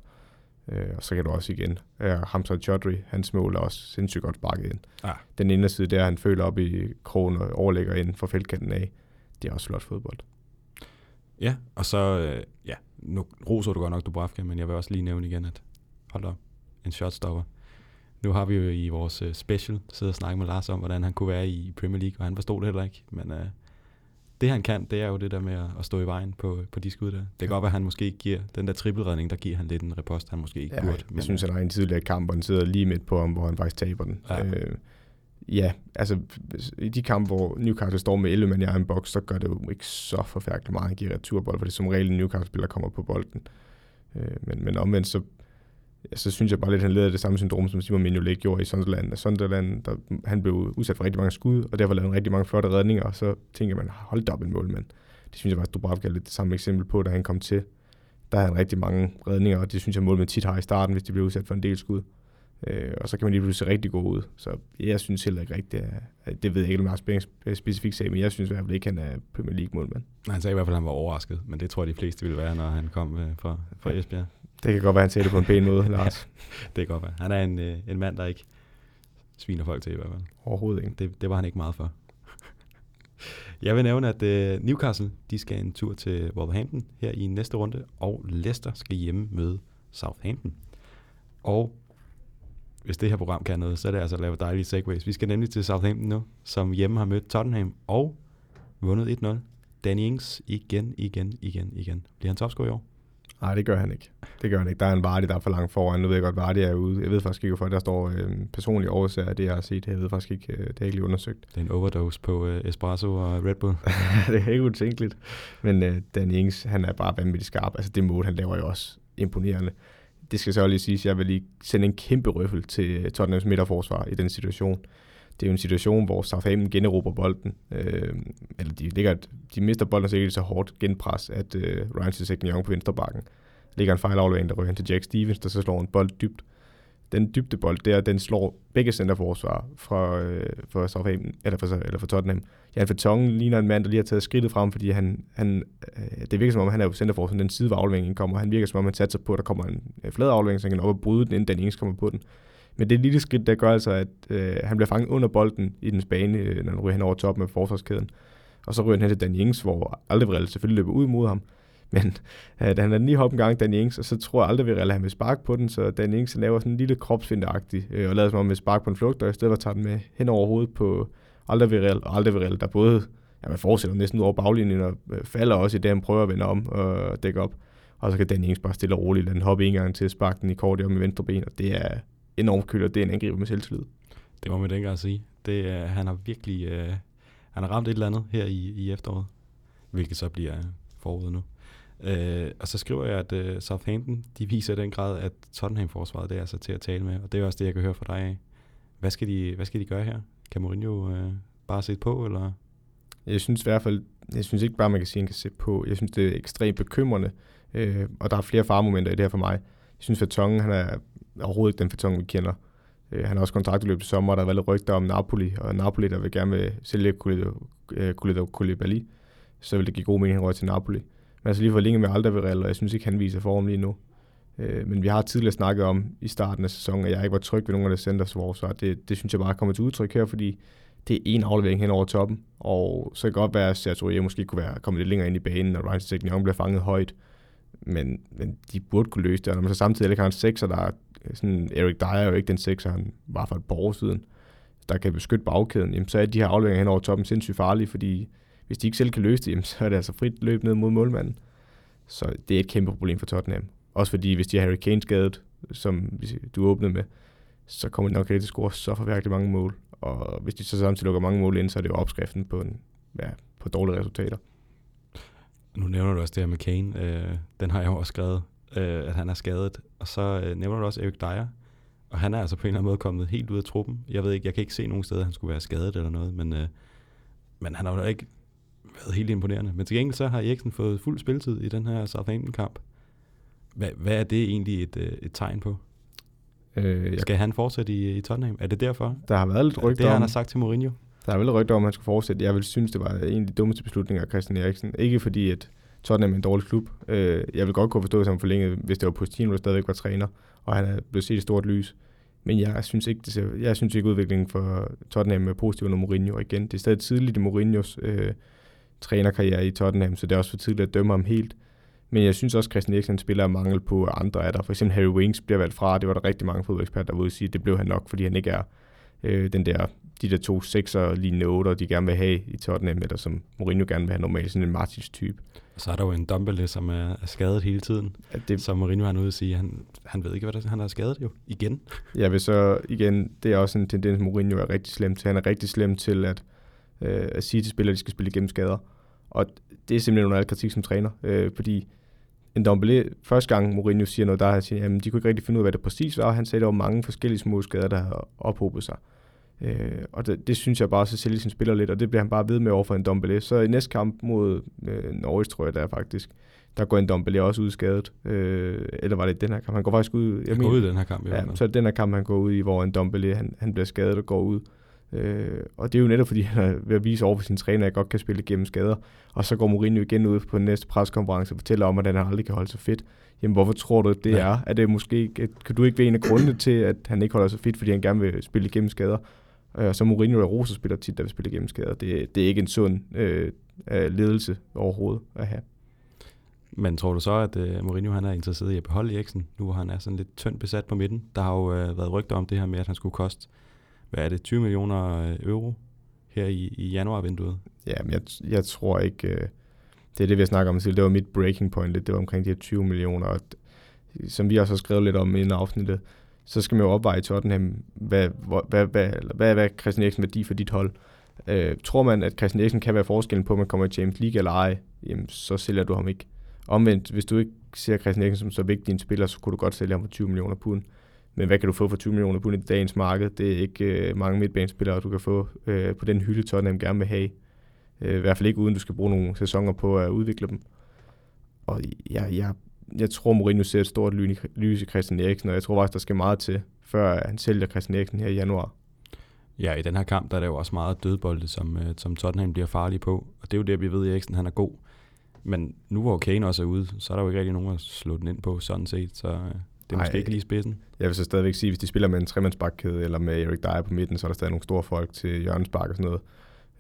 [SPEAKER 2] Øh, og så kan du også igen, øh, Hamza Chaudhry, hans mål er også sindssygt godt sparket ind. Ja. Den ene side der, han føler op i krogen og overlægger ind for feltkanten af, det er også flot fodbold.
[SPEAKER 1] Ja, og så, øh, ja, nu roser du godt nok Dubravka, men jeg vil også lige nævne igen, at hold op, en shotstopper. Nu har vi jo i vores uh, special siddet og snakket med Lars om, hvordan han kunne være i Premier League, og han forstod det heller ikke, men uh, det han kan, det er jo det der med at, stå i vejen på, på de skud der. Det kan godt være, at han måske ikke giver den der trippelredning, der giver han lidt en repost, han måske ikke ja, burde.
[SPEAKER 2] Jeg synes, han har en tidligere kamp, og han sidder lige midt på ham, hvor han faktisk taber den. Ja. Øh, ja, altså i de kampe, hvor Newcastle står med 11 mand i egen boks, så gør det jo ikke så forfærdeligt meget, at give returbold, for det er som regel en Newcastle-spiller kommer på bolden. Øh, men, men omvendt, så ja, så synes jeg bare lidt, at han leder det samme syndrom, som Simon Mignolet gjorde i Sunderland. Sunderland, der, han blev udsat for rigtig mange skud, og derfor lavede han rigtig mange flotte redninger, og så tænker man, hold op en mål, men det synes jeg bare, at Dubravka er lidt det samme eksempel på, da han kom til. Der havde han rigtig mange redninger, og det synes jeg, målmænd tit har i starten, hvis de bliver udsat for en del skud. Øh, og så kan man lige pludselig se rigtig god ud. Så jeg synes heller ikke rigtigt, at, det ved jeg ikke, om jeg har specifikt sag, men jeg synes i hvert fald ikke, at han er Premier League målmand.
[SPEAKER 1] Nej, han sagde i hvert fald, at han var overrasket, men det tror jeg, de fleste ville være, når han kom øh, fra, fra Esbjerg.
[SPEAKER 2] Det kan godt være, han siger det på en pæn måde, Lars.
[SPEAKER 1] det kan godt være. Han er en, øh, en mand, der ikke sviner folk til i hvert fald.
[SPEAKER 2] Overhovedet ikke.
[SPEAKER 1] Det, det var han ikke meget for. Jeg vil nævne, at øh, Newcastle de skal en tur til Wolverhampton her i næste runde, og Leicester skal hjemme møde Southampton. Og hvis det her program kan noget, så er det altså at lave dejlige segways. Vi skal nemlig til Southampton nu, som hjemme har mødt Tottenham og vundet 1-0. Danny Ings igen, igen, igen, igen. Bliver han topscorer i år?
[SPEAKER 2] Nej, det gør han ikke. Det gør han ikke. Der er en Vardy, der er for langt foran. Nu ved jeg godt, Vardy er ude. Jeg ved faktisk ikke, hvorfor der står øh, personlige årsager af det, jeg har set. Jeg ved faktisk ikke, øh, det er ikke lige undersøgt.
[SPEAKER 1] Det er en overdose på øh, espresso og Red Bull.
[SPEAKER 2] det er ikke utænkeligt. Men øh, Dan Ings, han er bare vanvittigt skarp. Altså det mål, han laver jo også imponerende. Det skal så lige sige, at jeg vil lige sende en kæmpe røffel til Tottenhams midterforsvar i den situation det er jo en situation, hvor Southampton generober bolden. Øh, eller de, ligger, de mister bolden, så så hårdt genpres, at øh, Ryan Sessegnon på venstre bakken ligger en fejlaflevering, der ryger hen til Jack Stevens, der så slår en bold dybt. Den dybde bold der, den slår begge centerforsvar fra, øh, fra, Southampton, eller fra, eller fra Tottenham. Jan Vertongen ligner en mand, der lige har taget skridtet frem, fordi han, han, øh, det virker som om, han er jo centerforsvar, den side, hvor afleveringen kommer. Han virker som om, han satser på, at der kommer en øh, flad aflevering, så han kan op og bryde den, inden den engelsk kommer på den. Men det lille skridt, der gør altså, at øh, han bliver fanget under bolden i den bane, øh, når han ryger hen over toppen af forsvarskæden. Og så ryger han hen til Dan Ings, hvor Aldevrel selvfølgelig løber ud mod ham. Men øh, da han er lige hoppet en gang, Danny Ings, og så tror jeg aldrig, vi lader ham med spark på den, så Danny Ings laver sådan en lille kropsfindeagtig, øh, og lader som om med spark på en flugt, og i stedet for tager den med hen over hovedet på Alderweireld, og Alderweireld, der både ja, man fortsætter næsten ud over baglinjen, og øh, falder også i det, han prøver at vende om og dække op. Og så kan Danny Ings bare stille og roligt lade den hoppe en gang til at sparke den i kort med venstre ben, og det er enormt køl, og det er en angriber med selvtillid.
[SPEAKER 1] Det må man dengang sige. Det, er, han har virkelig øh, han har ramt et eller andet her i, i efteråret, hvilket så bliver foråret nu. Øh, og så skriver jeg, at øh, Southampton, de viser i den grad, at Tottenham-forsvaret det er altså til at tale med, og det er også det, jeg kan høre fra dig af. Hvad skal de, hvad skal de gøre her? Kan Mourinho øh, bare sætte på, eller?
[SPEAKER 2] Jeg synes i hvert fald, jeg synes ikke bare, man kan sige, at han kan sætte på. Jeg synes, det er ekstremt bekymrende, øh, og der er flere farmomenter i det her for mig. Jeg synes, at han er overhovedet ikke den Fatongen, vi kender. Øh, han har også kontraktløb i sommer, der har været rygter om Napoli, og Napoli, der vil gerne vil sælge øh, Koulibaly, så vil det give god mening, at han til Napoli. Men altså lige for længe med Alderweireld, og jeg synes ikke, han viser form lige nu. Øh, men vi har tidligere snakket om i starten af sæsonen, at jeg ikke var tryg ved nogle af de centersforsvar. Det, det synes jeg bare kommer til udtryk her, fordi det er en aflevering hen over toppen, og så kan det godt være, at Sergio måske kunne være kommet lidt længere ind i banen, og Ryan Stignion bliver fanget højt. Men, men de burde kunne løse det, og når man så samtidig ikke har en sekser, der er sådan, Erik Dyer er jo ikke den sekser, han var for et par år siden, der kan beskytte bagkæden, jamen, så er de her afleveringer hen over toppen sindssygt farlige, fordi hvis de ikke selv kan løse det, jamen, så er det altså frit løb ned mod målmanden. Så det er et kæmpe problem for Tottenham. Også fordi, hvis de har Harry Kane skadet, som du åbnede med, så kommer de nok til at score så forværkeligt mange mål. Og hvis de så samtidig lukker mange mål ind, så er det jo opskriften på, en, ja, på dårlige resultater.
[SPEAKER 1] Nu nævner du også det her med Kane. Øh, den har jeg jo også skrevet, øh, at han er skadet. Og så øh, nævner du også Erik Dyer. Og han er altså på en eller anden måde kommet helt ud af truppen. Jeg ved ikke, jeg kan ikke se nogen steder, at han skulle være skadet eller noget, men, øh, men han har jo ikke været helt imponerende. Men til gengæld så har Eriksen fået fuld spilletid i den her Southampton-kamp. Hvad, hvad er det egentlig et, øh, et tegn på? Øh, jeg... Skal han fortsætte i, i Tottenham? Er det derfor?
[SPEAKER 2] Der har været lidt rygter
[SPEAKER 1] Det, han har sagt til Mourinho?
[SPEAKER 2] Der er vel rygter om, at han skal fortsætte. Jeg vil synes, det var en af de dummeste beslutninger af Christian Eriksen. Ikke fordi, at Tottenham er en dårlig klub. Øh, jeg vil godt kunne forstå, at han forlænget, hvis det var Pochettino, der stadigvæk var træner, og han er blevet set i stort lys. Men jeg synes ikke, det ser, jeg synes ikke udviklingen for Tottenham er positiv under Mourinho. igen, det er stadig tidligt i Mourinhos øh, trænerkarriere i Tottenham, så det er også for tidligt at dømme ham helt. Men jeg synes også, at Christian Eriksen spiller mangel på andre af der. For eksempel Harry Wings bliver valgt fra, det var der rigtig mange fodboldeksperter, der ville sige, at det blev han nok, fordi han ikke er øh, den der, de der to sekser lignende otter, de gerne vil have i Tottenham, eller som Mourinho gerne vil have normalt, sådan en Martins-type.
[SPEAKER 1] Så er der jo en Dumbele, som er, er skadet hele tiden, ja, det, som Mourinho har ude at sige, han, han ved ikke, hvad der, han har skadet jo, igen.
[SPEAKER 2] Ja, vil så igen, det er også en tendens, Mourinho er rigtig slem til. Han er rigtig slem til at, øh, at sige til spillere, at de skal spille igennem skader. Og det er simpelthen under al kritik som træner, øh, fordi en Dombele, første gang Mourinho siger noget, der han siger, jamen de kunne ikke rigtig finde ud af, hvad det præcis var. Han sagde, at der var mange forskellige små skader, der havde ophobet sig. Øh, og det, det, synes jeg bare, så sælger sin spiller lidt, og det bliver han bare ved med over for en Dombele. Så i næste kamp mod øh, Norwich, tror jeg, der er faktisk, der går en Dombele også ud skadet. Øh, eller var det den her kamp? Han går faktisk ud.
[SPEAKER 1] Jeg han går ud i den her kamp,
[SPEAKER 2] ja. Så er det den her kamp, han går ud i, hvor en Dombele, han, han bliver skadet og går ud. Øh, og det er jo netop, fordi han er ved at vise over for sin træner, at jeg godt kan spille igennem skader. Og så går Mourinho igen ud på den næste preskonference og fortæller om, at han aldrig kan holde sig fedt. Jamen, hvorfor tror du, at det ja. er? Er det måske, kan du ikke være en af grundene til, at han ikke holder sig fedt, fordi han gerne vil spille igennem skader? Øh, og så Mourinho og Rosa spiller tit, der vil spille igennem skader. Det, det er ikke en sund øh, ledelse overhovedet at have.
[SPEAKER 1] Men tror du så, at uh, Mourinho han er interesseret i at beholde Eriksen, nu hvor han er sådan lidt tyndt besat på midten? Der har jo uh, været rygter om det her med, at han skulle koste hvad er det, 20 millioner øh, euro her i, i januarvinduet?
[SPEAKER 2] Ja, men jeg, jeg tror ikke, øh, det er det, vi snakker om. Det var mit breaking point lidt. Det var omkring de her 20 millioner. Og som vi også har skrevet lidt om i en afsnittet, så skal man jo opveje Tottenham, hvad, hvad, hvad, hvad, hvad, hvad er Christian Eriksen værdi for dit hold? Øh, tror man, at Christian Eriksen kan være forskellen på, om man kommer i James League eller ej, jamen, så sælger du ham ikke. Omvendt, hvis du ikke ser Christian Eriksen som så vigtig en spiller, så kunne du godt sælge ham for 20 millioner pund. Men hvad kan du få for 20 millioner pund i dagens marked? Det er ikke øh, mange midtbanespillere, du kan få øh, på den hylde, Tottenham gerne vil have. Øh, I hvert fald ikke uden du skal bruge nogle sæsoner på at udvikle dem. Og jeg, jeg, jeg tror, Mourinho ser et stort lys i Christian Eriksen, og jeg tror faktisk, der skal meget til, før han sælger Christian Eriksen her i januar.
[SPEAKER 1] Ja, i den her kamp, der er der jo også meget dødbolde, som, øh, som Tottenham bliver farlige på. Og det er jo det, vi ved, at Eriksen han er god. Men nu hvor Kane også er ude, så er der jo ikke rigtig nogen at slå den ind på, sådan set. Så øh, det er måske Ej, ikke lige spidsen.
[SPEAKER 2] Jeg vil så stadigvæk sige, hvis de spiller med en tremandsbakkæde eller med Erik Dyer på midten, så er der stadig nogle store folk til hjørnespark og sådan noget.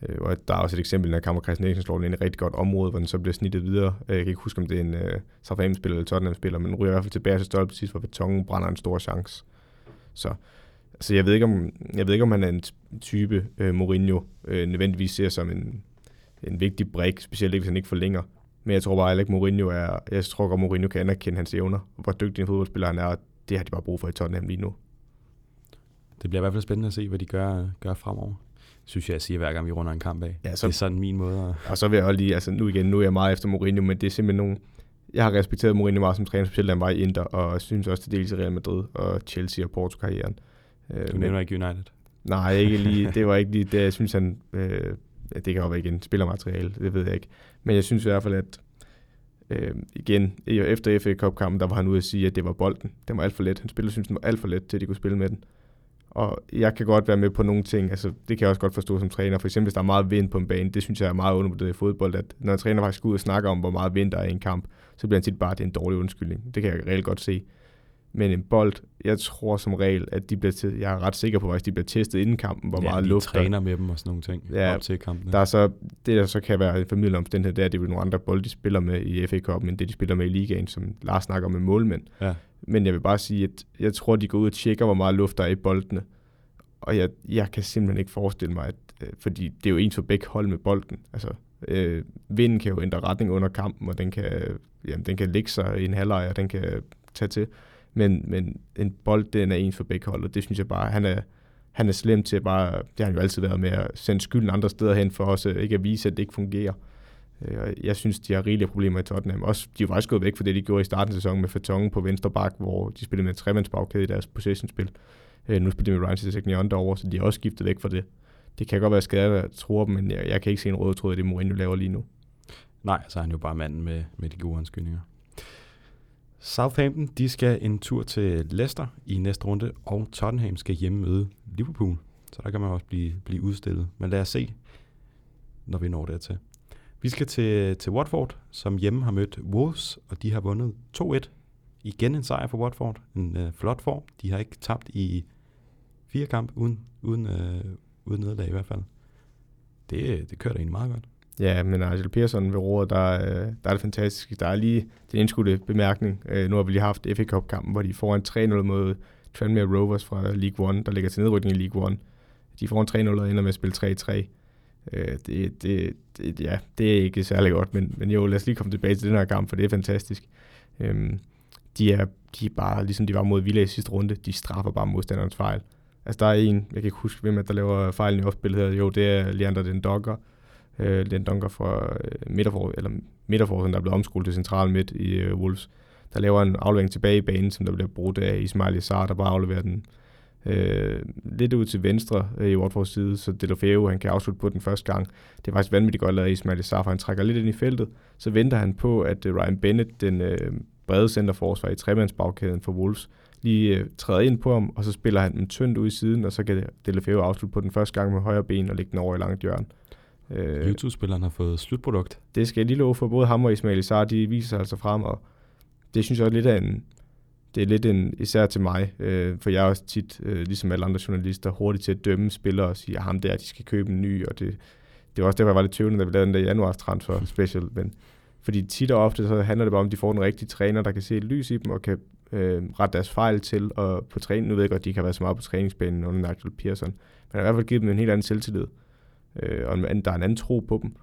[SPEAKER 2] Øh, og der er også et eksempel, når Kammer Christian Eriksen slår den ind i et rigtig godt område, hvor den så bliver snittet videre. Øh, jeg kan ikke huske, om det er en uh, Southampton-spiller eller Tottenham-spiller, men den ryger i hvert fald tilbage til stolpe sidst, hvor Betongen brænder en stor chance. Så altså, jeg, ved ikke, om, jeg ved ikke, om han er en type, uh, Mourinho uh, nødvendigvis ser som en, en vigtig brik, specielt ikke, hvis han ikke forlænger. Men jeg tror bare heller ikke, Mourinho er... Jeg tror godt, Mourinho kan anerkende hans evner, hvor dygtig en fodboldspiller han er, det har de bare brug for i Tottenham lige nu.
[SPEAKER 1] Det bliver i hvert fald spændende at se, hvad de gør, gør fremover synes jeg, jeg siger hver gang, vi runder en kamp af. Ja, så, det er sådan min måde at...
[SPEAKER 2] Og så vil jeg også lige, altså nu igen, nu er jeg meget efter Mourinho, men det er simpelthen nogen... Jeg har respekteret Mourinho meget som træner, specielt han var i Inter, og synes også til dels i Real Madrid og Chelsea og Porto-karrieren.
[SPEAKER 1] Øh, du nævner ikke United?
[SPEAKER 2] Nej, ikke lige. Det var ikke lige det. Jeg synes, han... Øh, det kan jo være igen spillermateriale, det ved jeg ikke. Men jeg synes i hvert fald, at øh, igen, efter FA Cup-kampen, der var han ude at sige, at det var bolden. Den var alt for let. Han spillede, synes, den var alt for let til, at de kunne spille med den. Og jeg kan godt være med på nogle ting, altså det kan jeg også godt forstå som træner. For eksempel hvis der er meget vind på en bane, det synes jeg er meget undervurderet i fodbold, at når en træner faktisk går ud og snakker om, hvor meget vind der er i en kamp, så bliver han tit bare, at det er en dårlig undskyldning. Det kan jeg reelt godt se. Men en bold, jeg tror som regel, at de bliver til, jeg er ret sikker på, at de bliver testet inden kampen, hvor ja, meget luft
[SPEAKER 1] der. træner med dem og sådan nogle ting ja, op til kampen.
[SPEAKER 2] Der er så, det der så kan være en formidlende omstændighed, det er, at det er nogle andre bold, de spiller med i FA Cup, end det de spiller med i ligaen, som Lars snakker med målmænd. Ja. Men jeg vil bare sige, at jeg tror, de går ud og tjekker, hvor meget luft der er i boldene. Og jeg, jeg kan simpelthen ikke forestille mig, at, øh, fordi det er jo ens for begge hold med bolden. Altså, øh, vinden kan jo ændre retning under kampen, og den kan, jamen, den kan ligge sig i en halvleg, og den kan tage til. Men, men en bold, den er ens for begge hold, og det synes jeg bare, han er, han er slem til at bare, det har han jo altid været med at sende skylden andre steder hen for os, ikke at vise, at det ikke fungerer. Øh, jeg synes, de har rigelige problemer i Tottenham. Også, de er faktisk gået væk fra det, de gjorde i starten af sæsonen med Fatongen på venstre bak, hvor de spillede med tremandsbagkæde i deres possession-spil. Øh, nu spiller de med Ryan Sessegnon derovre, så de har også skiftet væk fra det. Det kan godt være skadet, jeg tror dem, men jeg, jeg kan ikke se en rød tråd i det, Mourinho laver lige nu.
[SPEAKER 1] Nej, så er han jo bare manden med, med de gode anskyldninger. Southampton, de skal en tur til Leicester i næste runde, og Tottenham skal hjemme møde Liverpool. Så der kan man også blive, blive udstillet. Men lad os se, når vi når dertil. Vi skal til, til Watford, som hjemme har mødt Wolves, og de har vundet 2-1. Igen en sejr for Watford. En øh, flot form. De har ikke tabt i fire kampe uden, uden, øh, uden nederlag i hvert fald. Det, det kører da egentlig meget godt.
[SPEAKER 2] Ja, men Nigel Pearson ved roret, der, øh, der er det fantastisk. Der er lige den indskudte bemærkning. Øh, nu har vi lige haft FA Cup-kampen, hvor de får en 3-0 mod Tranmere Rovers fra League One, der ligger til nedrykning i League One. De får en 3-0 og ender med at spille 3-3. Øh, det, det, det, ja, det er ikke særlig godt, men, men jo, lad os lige komme tilbage til den her kamp, for det er fantastisk. Øhm, de, er, de er bare, ligesom de var mod Villa i sidste runde, de straffer bare modstanderens fejl. Altså der er en, jeg kan ikke huske, hvem der laver fejlen i opspillet her. Jo, det er Leander Den Dogger, Øh, Den dunker fra øh, midterfor, eller midterforsen, der er blevet omskolet til central midt i øh, Wolves. Der laver en aflevering tilbage i banen, som der bliver brugt af Ismail Isar, der bare afleverer den øh, lidt ud til venstre øh, i Watfords side, så Delofeo han kan afslutte på den første gang. Det er faktisk vanvittigt godt lavet af Ismail Isar, for han trækker lidt ind i feltet. Så venter han på, at øh, Ryan Bennett, den øh, brede centerforsvar i tremandsbagkæden for Wolves, lige øh, træder ind på ham, og så spiller han den tyndt ud i siden, og så kan Delefeu afslutte på den første gang med højre ben og lægge den over i langt hjørne.
[SPEAKER 1] Øh, YouTube-spilleren har fået slutprodukt.
[SPEAKER 2] Det skal jeg lige love for. Både ham og Ismail Isar, de viser sig altså frem, og det synes jeg er lidt af en, det er lidt en, især til mig, øh, for jeg er også tit, øh, ligesom alle andre journalister, hurtigt til at dømme spillere og sige, at ham der, de skal købe en ny, og det, det var også derfor, jeg var lidt tøvende, da vi lavede den der januars transfer special, men fordi tit og ofte så handler det bare om, at de får en rigtig træner, der kan se et lys i dem og kan øh, rette deres fejl til og på træning. Nu ved jeg godt, de kan være så meget på træningsbanen under Nigel Pearson, men har i hvert fald givet dem en helt anden selvtillid, øh, og en, der er en anden tro på dem.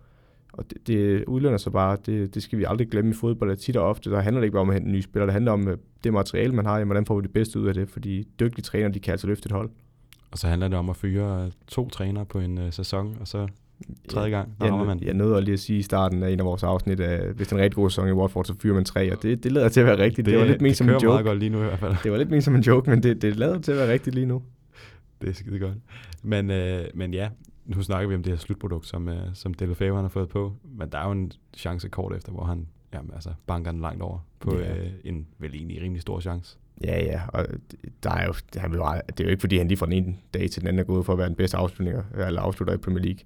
[SPEAKER 2] Og det, det udlønner sig bare, det, det skal vi aldrig glemme i fodbold, at tit og ofte, der handler det ikke bare om at hente en ny spiller, det handler om øh, det materiale, man har, jamen, hvordan får vi det bedste ud af det, fordi dygtige træner, de kan altså løfte et hold.
[SPEAKER 1] Og så handler det om at fyre to trænere på en uh, sæson, og så tredje gang,
[SPEAKER 2] der ja, man. Jeg nåede lige at sige i starten af en af vores afsnit, at hvis det er en rigtig god sæson i Watford, så fyrer man tre, og det, det lader til at være rigtigt.
[SPEAKER 1] Det,
[SPEAKER 2] det var lidt
[SPEAKER 1] mere
[SPEAKER 2] som en joke.
[SPEAKER 1] godt lige nu i hvert fald.
[SPEAKER 2] Det var lidt mere som en joke, men det, det lader til at være rigtigt lige nu.
[SPEAKER 1] Det er skide godt. Men, øh, men ja, nu snakker vi om det her slutprodukt, som, øh, som Delofeo han har fået på, men der er jo en chance kort efter, hvor han jamen, altså, banker den langt over på ja. øh, en vel egentlig rimelig stor chance.
[SPEAKER 2] Ja, ja, og der er jo, han vil, det er jo ikke fordi, han lige fra den ene dag til den anden er gået for at være den bedste afslutninger, eller afslutter i Premier League.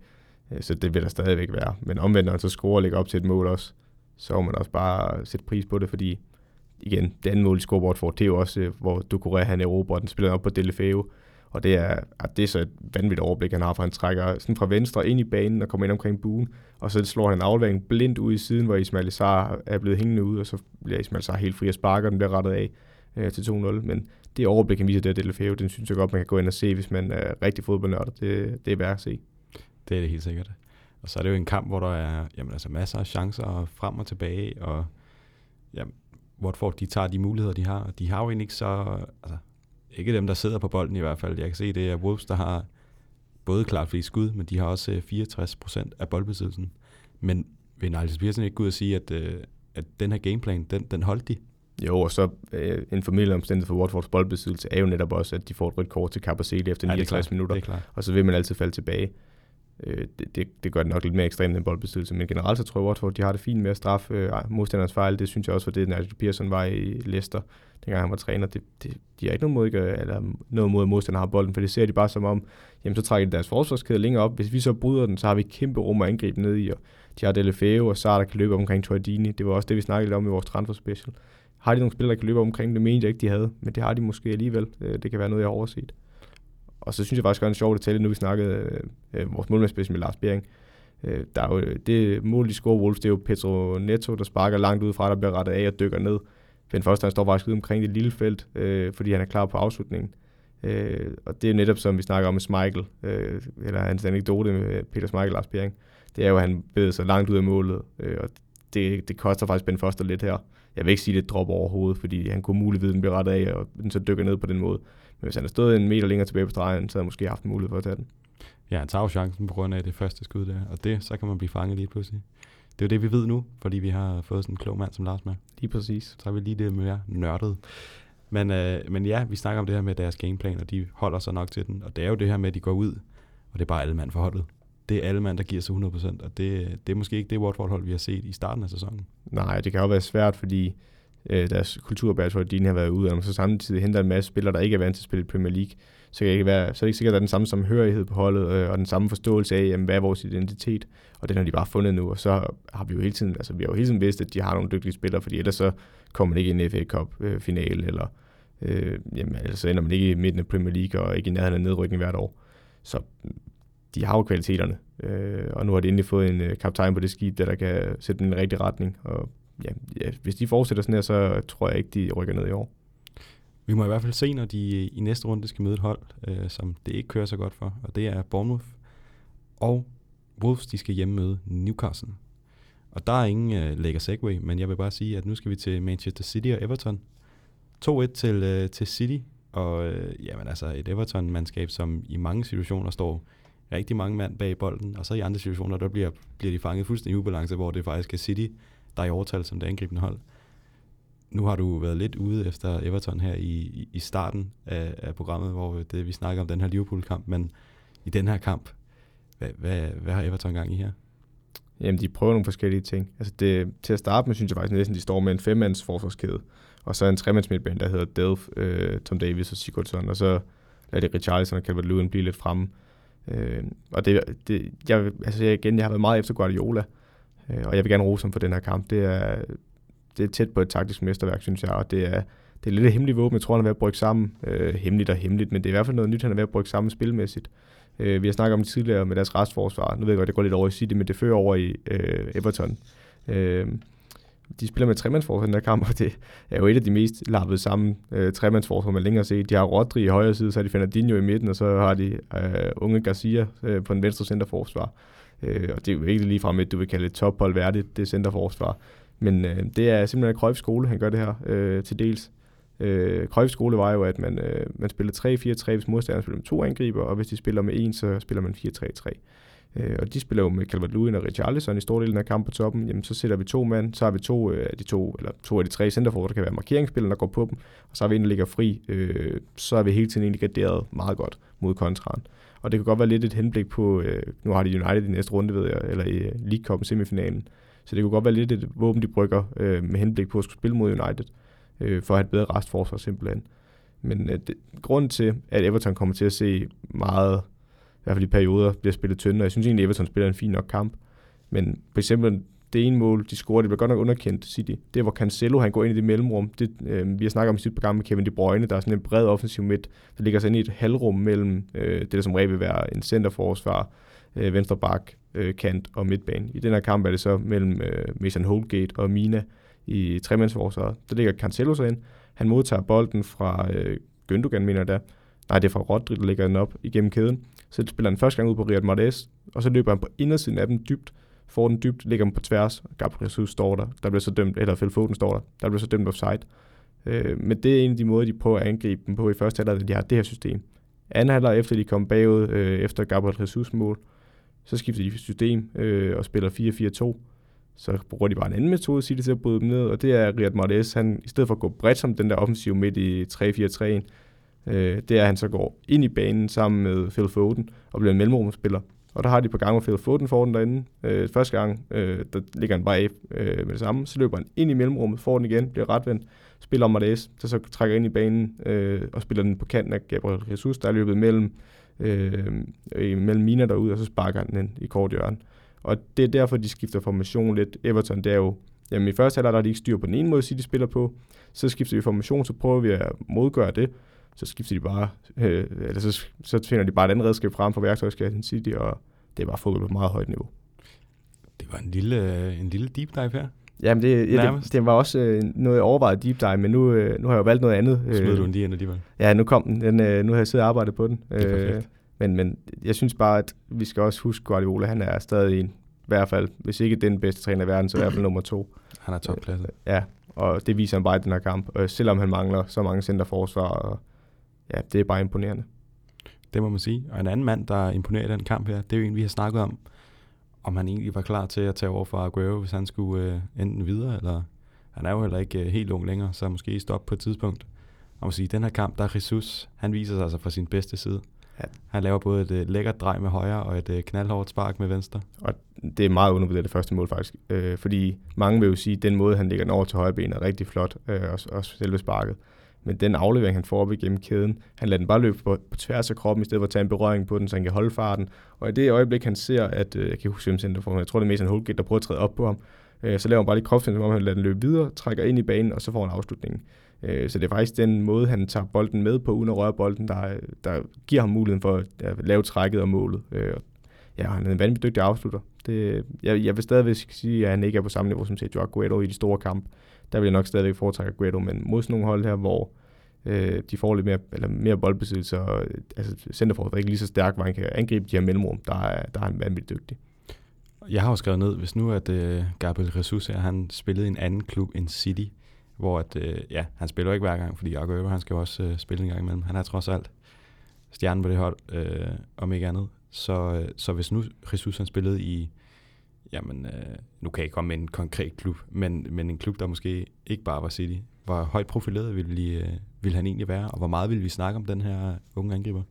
[SPEAKER 2] Øh, så det vil der stadigvæk være. Men omvendt, når han så scorer og lægger op til et mål også, så må man også bare sætte pris på det, fordi igen, det andet mål i scoreboard for, det er jo også, øh, hvor Ducouré han erobrer den, spiller op på Delefeu, og det er, at det er så et vanvittigt overblik, han har, for han trækker sådan fra venstre ind i banen og kommer ind omkring buen, og så slår han en aflevering blindt ud i siden, hvor Ismail Isar er blevet hængende ud, og så bliver Ismail Isar helt fri og sparker, den bliver rettet af øh, til 2-0. Men det overblik, han viser det af Delefeu, den synes jeg godt, man kan gå ind og se, hvis man er rigtig fodboldnørd. Det, det er værd at se.
[SPEAKER 1] Det er det helt sikkert. Og så er det jo en kamp, hvor der er jamen, altså masser af chancer frem og tilbage, og jamen, Watford de tager de muligheder, de har. De har jo egentlig ikke så... Altså, ikke dem, der sidder på bolden i hvert fald. Jeg kan se, det er Wolves, der har både klart flest skud, men de har også 64 øh, procent af boldbesiddelsen. Men vil Niles Pearson ikke gå ud og sige, at, øh, at den her gameplan, den, den holdt de?
[SPEAKER 2] Jo, og så øh, en familieomstændighed for Watfords boldbesiddelse er jo netop også, at de får et rødt kort til Capacete efter ja, 69 minutter,
[SPEAKER 1] det er klart.
[SPEAKER 2] og så vil man altid falde tilbage. Øh, det, det, det gør det nok lidt mere ekstremt end boldbesiddelse, men generelt så tror jeg, Watford de har det fint med at straffe øh, modstanderens fejl. Det synes jeg også var det, Nigel Pearson var i Leicester, dengang han var træner. Det, det, de har ikke noget mod, ikke, eller noget mod, at modstanderen har bolden, for det ser de bare som om, jamen så trækker de deres forsvarskæde længere op. Hvis vi så bryder den, så har vi kæmpe rum at angribe ned i, og de har Delefeo og Sar, der kan løbe omkring Tordini. Det var også det, vi snakkede om i vores transfer special. Har de nogle spillere, der kan løbe omkring? Det mente jeg ikke, de havde, men det har de måske alligevel. Øh, det kan være noget, jeg har overset. Og så synes jeg faktisk også en sjov detalje, nu vi snakkede øh, øh vores målmandsspidsen med Lars Bering. Øh, der er jo, det mål, de scorer Wolves, det er jo Petro Neto, der sparker langt ud fra, der bliver rettet af og dykker ned. Ben Foster han står faktisk ude omkring det lille felt, øh, fordi han er klar på afslutningen. Øh, og det er netop som vi snakker om med Michael, øh, eller hans anekdote med Peter Michael Lars Bering. Det er jo, at han bevæger sig langt ud af målet, øh, og det, det koster faktisk Ben Foster lidt her. Jeg vil ikke sige, at det dropper overhovedet, fordi han kunne muligvis blive rettet af, og den så dykker ned på den måde. Men hvis han havde stået en meter længere tilbage på stregen, så havde han måske haft en mulighed for at tage den.
[SPEAKER 1] Ja, han tager jo chancen på grund af det første skud der, og det, så kan man blive fanget lige pludselig. Det er jo det, vi ved nu, fordi vi har fået sådan en klog mand som Lars med.
[SPEAKER 2] Lige præcis.
[SPEAKER 1] Så er vi lige det mere nørdet. Men, øh, men ja, vi snakker om det her med deres gameplan, og de holder sig nok til den. Og det er jo det her med, at de går ud, og det er bare alle mand for holdet. Det er alle mand, der giver sig 100%, og det, det er måske ikke det Watford-hold, vi har set i starten af sæsonen.
[SPEAKER 2] Nej, det kan jo være svært, fordi øh, deres kulturbær, de har været ude, og så samtidig henter en masse spillere, der ikke er vant til at spille i Premier League, så, kan ikke være, så er det ikke sikkert, at der er den samme samhørighed på holdet, øh, og den samme forståelse af, jamen, hvad er vores identitet, og den har de bare fundet nu, og så har vi jo hele tiden, altså vi har jo hele tiden vidst, at de har nogle dygtige spillere, fordi ellers så kommer man ikke i en FA Cup øh, finale, eller øh, jamen, altså, så ender man ikke i midten af Premier League, og ikke i nærheden af nedrykning hvert år. Så mm, de har jo kvaliteterne, øh, og nu har de endelig fået en øh, kaptajn på det skib, der, der kan sætte dem i en rigtig retning, og ja, ja, hvis de fortsætter sådan her, så tror jeg ikke, de rykker ned i år.
[SPEAKER 1] Vi må i hvert fald se, når de øh, i næste runde skal møde et hold, øh, som det ikke kører så godt for, og det er Bournemouth. Og Wolves, de skal hjemme møde Newcastle. Og der er ingen øh, lækker segway, men jeg vil bare sige, at nu skal vi til Manchester City og Everton. 2-1 til, øh, til City, og øh, jamen, altså et Everton-mandskab, som i mange situationer står rigtig mange mand bag bolden, og så i andre situationer, der bliver, bliver de fanget fuldstændig i ubalance, hvor det faktisk er City, der er i overtal som det angribende hold. Nu har du været lidt ude efter Everton her i, i starten af, af programmet, hvor det, vi snakker om den her Liverpool-kamp, men i den her kamp, hvad, hvad, hvad har Everton gang i her?
[SPEAKER 2] Jamen, de prøver nogle forskellige ting. Altså det, til at starte med, synes jeg faktisk næsten, de står med en femmands forsvarskæde, og så en tremands midtbane, der hedder Delf, øh, Tom Davis og Sigurdsson, og så lader de Richarlison og Calvert Lewin blive lidt fremme. Øh, og det, det, jeg, altså igen, jeg har været meget efter Guardiola, øh, og jeg vil gerne rose ham for den her kamp. Det er, det er tæt på et taktisk mesterværk, synes jeg, og det er, det er lidt et hemmeligt våben, jeg tror, han er ved at brygge sammen. Øh, hemmeligt og hemmeligt, men det er i hvert fald noget nyt, han er ved at brygge sammen spilmæssigt. Øh, vi har snakket om det tidligere med deres restforsvar. Nu ved jeg godt, det går lidt over i City, men det fører over i øh, Everton. Øh, de spiller med tremandsforsvar i den her kamp, og det er jo et af de mest lappede sammen øh, tremandsforsvar, man længere set. De har Rodri i højre side, så har de Fernandinho i midten, og så har de øh, unge Garcia øh, på den venstre centerforsvar. Øh, og det er jo ikke lige frem et, du vil kalde et tophold værdigt, det centerforsvar. Men øh, det er simpelthen Cruyff skole, han gør det her øh, til dels. Øh, Cruyff skole var jo, at man, øh, man spiller 3-4-3, hvis modstanderen spiller med to angriber, og hvis de spiller med en, så spiller man 4-3-3. Øh, og de spiller jo med Calvert-Lewin og Richarlison i stor del af kampen på toppen. Jamen, så sætter vi to mand, så har vi to øh, af de to, eller to af de tre centerforhold, der kan være markeringsspillere, der går på dem, og så har vi en, der ligger fri. Øh, så er vi hele tiden egentlig garderet meget godt mod kontraen. Og det kan godt være lidt et henblik på, øh, nu har de United i næste runde, ved jeg, eller i øh, League Cup semifinalen. Så det kunne godt være lidt et våben, de brygger øh, med henblik på at skulle spille mod United, øh, for at have et bedre restforsvar simpelthen. Men øh, det, grunden til, at Everton kommer til at se meget i hvert fald i perioder, bliver spillet tynde, og jeg synes egentlig, at Everton spiller en fin nok kamp. Men for eksempel det ene mål, de scorer, det bliver godt nok underkendt, City. Det er, hvor Cancelo han går ind i det mellemrum. Det, øh, vi har snakket om i sidste program med Kevin De Bruyne, der er sådan en bred offensiv midt, der ligger sig ind i et halvrum mellem øh, det, der som regel vil være en centerforsvar, øh, venstre bak, øh, kant og midtbane. I den her kamp er det så mellem øh, Mason Holgate og Mina i tremandsforsvaret. Der ligger Cancelo så ind. Han modtager bolden fra øh, Gündogan, mener jeg da. Nej, det er fra Rodri, der ligger den op igennem kæden. Så spiller han første gang ud på Riyad Mahrez, og så løber han på indersiden af dem dybt, får den dybt, ligger den på tværs. Gabriel Jesus står der, der bliver så dømt, eller Phil Foden står der, der bliver så dømt offside. Øh, men det er en af de måder, de prøver at angribe dem på i første halvleg, at de har det her system. Anden halvleg, efter de kom bagud, øh, efter Gabriel Jesus mål, så skifter de system øh, og spiller 4-4-2. Så bruger de bare en anden metode, siger de til at bryde dem ned, og det er Riyad Mahrez, han i stedet for at gå bredt som den der offensiv midt i 3-4-3, øh, det er, at han så går ind i banen sammen med Phil Foden og bliver en mellemrumspiller. Og der har de på gang, med Phil Foden for den derinde. Øh, første gang, øh, der ligger han bare af øh, med det samme. Så løber han ind i mellemrummet, får den igen, bliver retvendt, spiller om Martes, der så trækker ind i banen øh, og spiller den på kanten af Gabriel Jesus, der er løbet mellem, øh, mellem Mina derude, og så sparker han den i kort hjørne. Og det er derfor, de skifter formation lidt. Everton, det er jo, jamen i første halvleg der er de ikke styr på den ene måde, de spiller på. Så skifter vi formation, så prøver vi at modgøre det. Så skifter de bare, øh, eller så, så finder de bare et andet redskab frem for værktøjskassen City, og det er bare fodbold på meget højt niveau.
[SPEAKER 1] Det var en lille, en lille deep dive her.
[SPEAKER 2] Jamen, det, ja, det, det var også øh, noget overvejet deep dive, men nu, øh, nu har jeg jo valgt noget andet.
[SPEAKER 1] Smed du den lige ind alligevel?
[SPEAKER 2] Ja, nu kom den. den øh, nu har jeg siddet og arbejdet på den. Det er perfekt. men, men jeg synes bare, at vi skal også huske, Guardiola, han er stadig en i hvert fald, hvis ikke den bedste træner i verden, så i hvert fald nummer to.
[SPEAKER 1] Han er topklasse. Øh,
[SPEAKER 2] ja, og det viser han bare i den her kamp. Og selvom han mangler så mange centerforsvar, og ja, det er bare imponerende.
[SPEAKER 1] Det må man sige. Og en anden mand, der imponerer i den kamp her, det er jo en, vi har snakket om, om han egentlig var klar til at tage over fra Aguero, hvis han skulle øh, enten videre, eller han er jo heller ikke øh, helt ung længere, så måske stoppe på et tidspunkt. Og man sige, den her kamp, der er Jesus, han viser sig altså fra sin bedste side. Ja. Han laver både et uh, lækkert drej med højre og et uh, knaldhårdt spark med venstre.
[SPEAKER 2] Og det er meget undervurderet det første mål faktisk. Øh, fordi mange vil jo sige, at den måde, han ligger den over til højre ben, er rigtig flot. Øh, også, også selve sparket. Men den aflevering, han får op igennem kæden, han lader den bare løbe på, på tværs af kroppen, i stedet for at tage en berøring på den, så han kan holde farten. Og i det øjeblik, han ser, at, øh, jeg kan huske center for jeg tror det er Mason Holgate, der prøver at træde op på ham, øh, så laver han bare lige kropscenter, som om han lader den løbe videre, trækker ind i banen, og så får han afslutningen. Øh, så det er faktisk den måde, han tager bolden med på, uden at røre bolden, der, der giver ham muligheden for at lave trækket og målet. Øh, ja, han er en vanvittig dygtig afslutter. Det, jeg, jeg vil stadigvæk sige, at han ikke er på samme niveau som Sergio Aguero i de store kampe. Der vil jeg nok stadigvæk foretrække Aguero, men mod sådan nogle hold her, hvor øh, de får lidt mere, eller mere boldbesiddelse, og altså, centerforsvaret er ikke lige så stærk, hvor han kan angribe de her mellemrum, der er, der er han vanvittigt dygtig.
[SPEAKER 1] Jeg har jo skrevet ned, hvis nu at øh, Gabriel Jesus her, han spillede i en anden klub end City, hvor at, øh, ja, han spiller jo ikke hver gang, fordi Aguero, han skal jo også øh, spille en gang imellem. Han er trods alt stjernen på det hold, øh, om ikke andet. Så, øh, så hvis nu Jesus han spillede i, jamen, øh, nu kan jeg ikke komme med en konkret klub, men, men en klub, der måske ikke bare var City, hvor højt profileret ville, vi, øh, ville han egentlig være, og hvor meget ville vi snakke om den her unge angriber?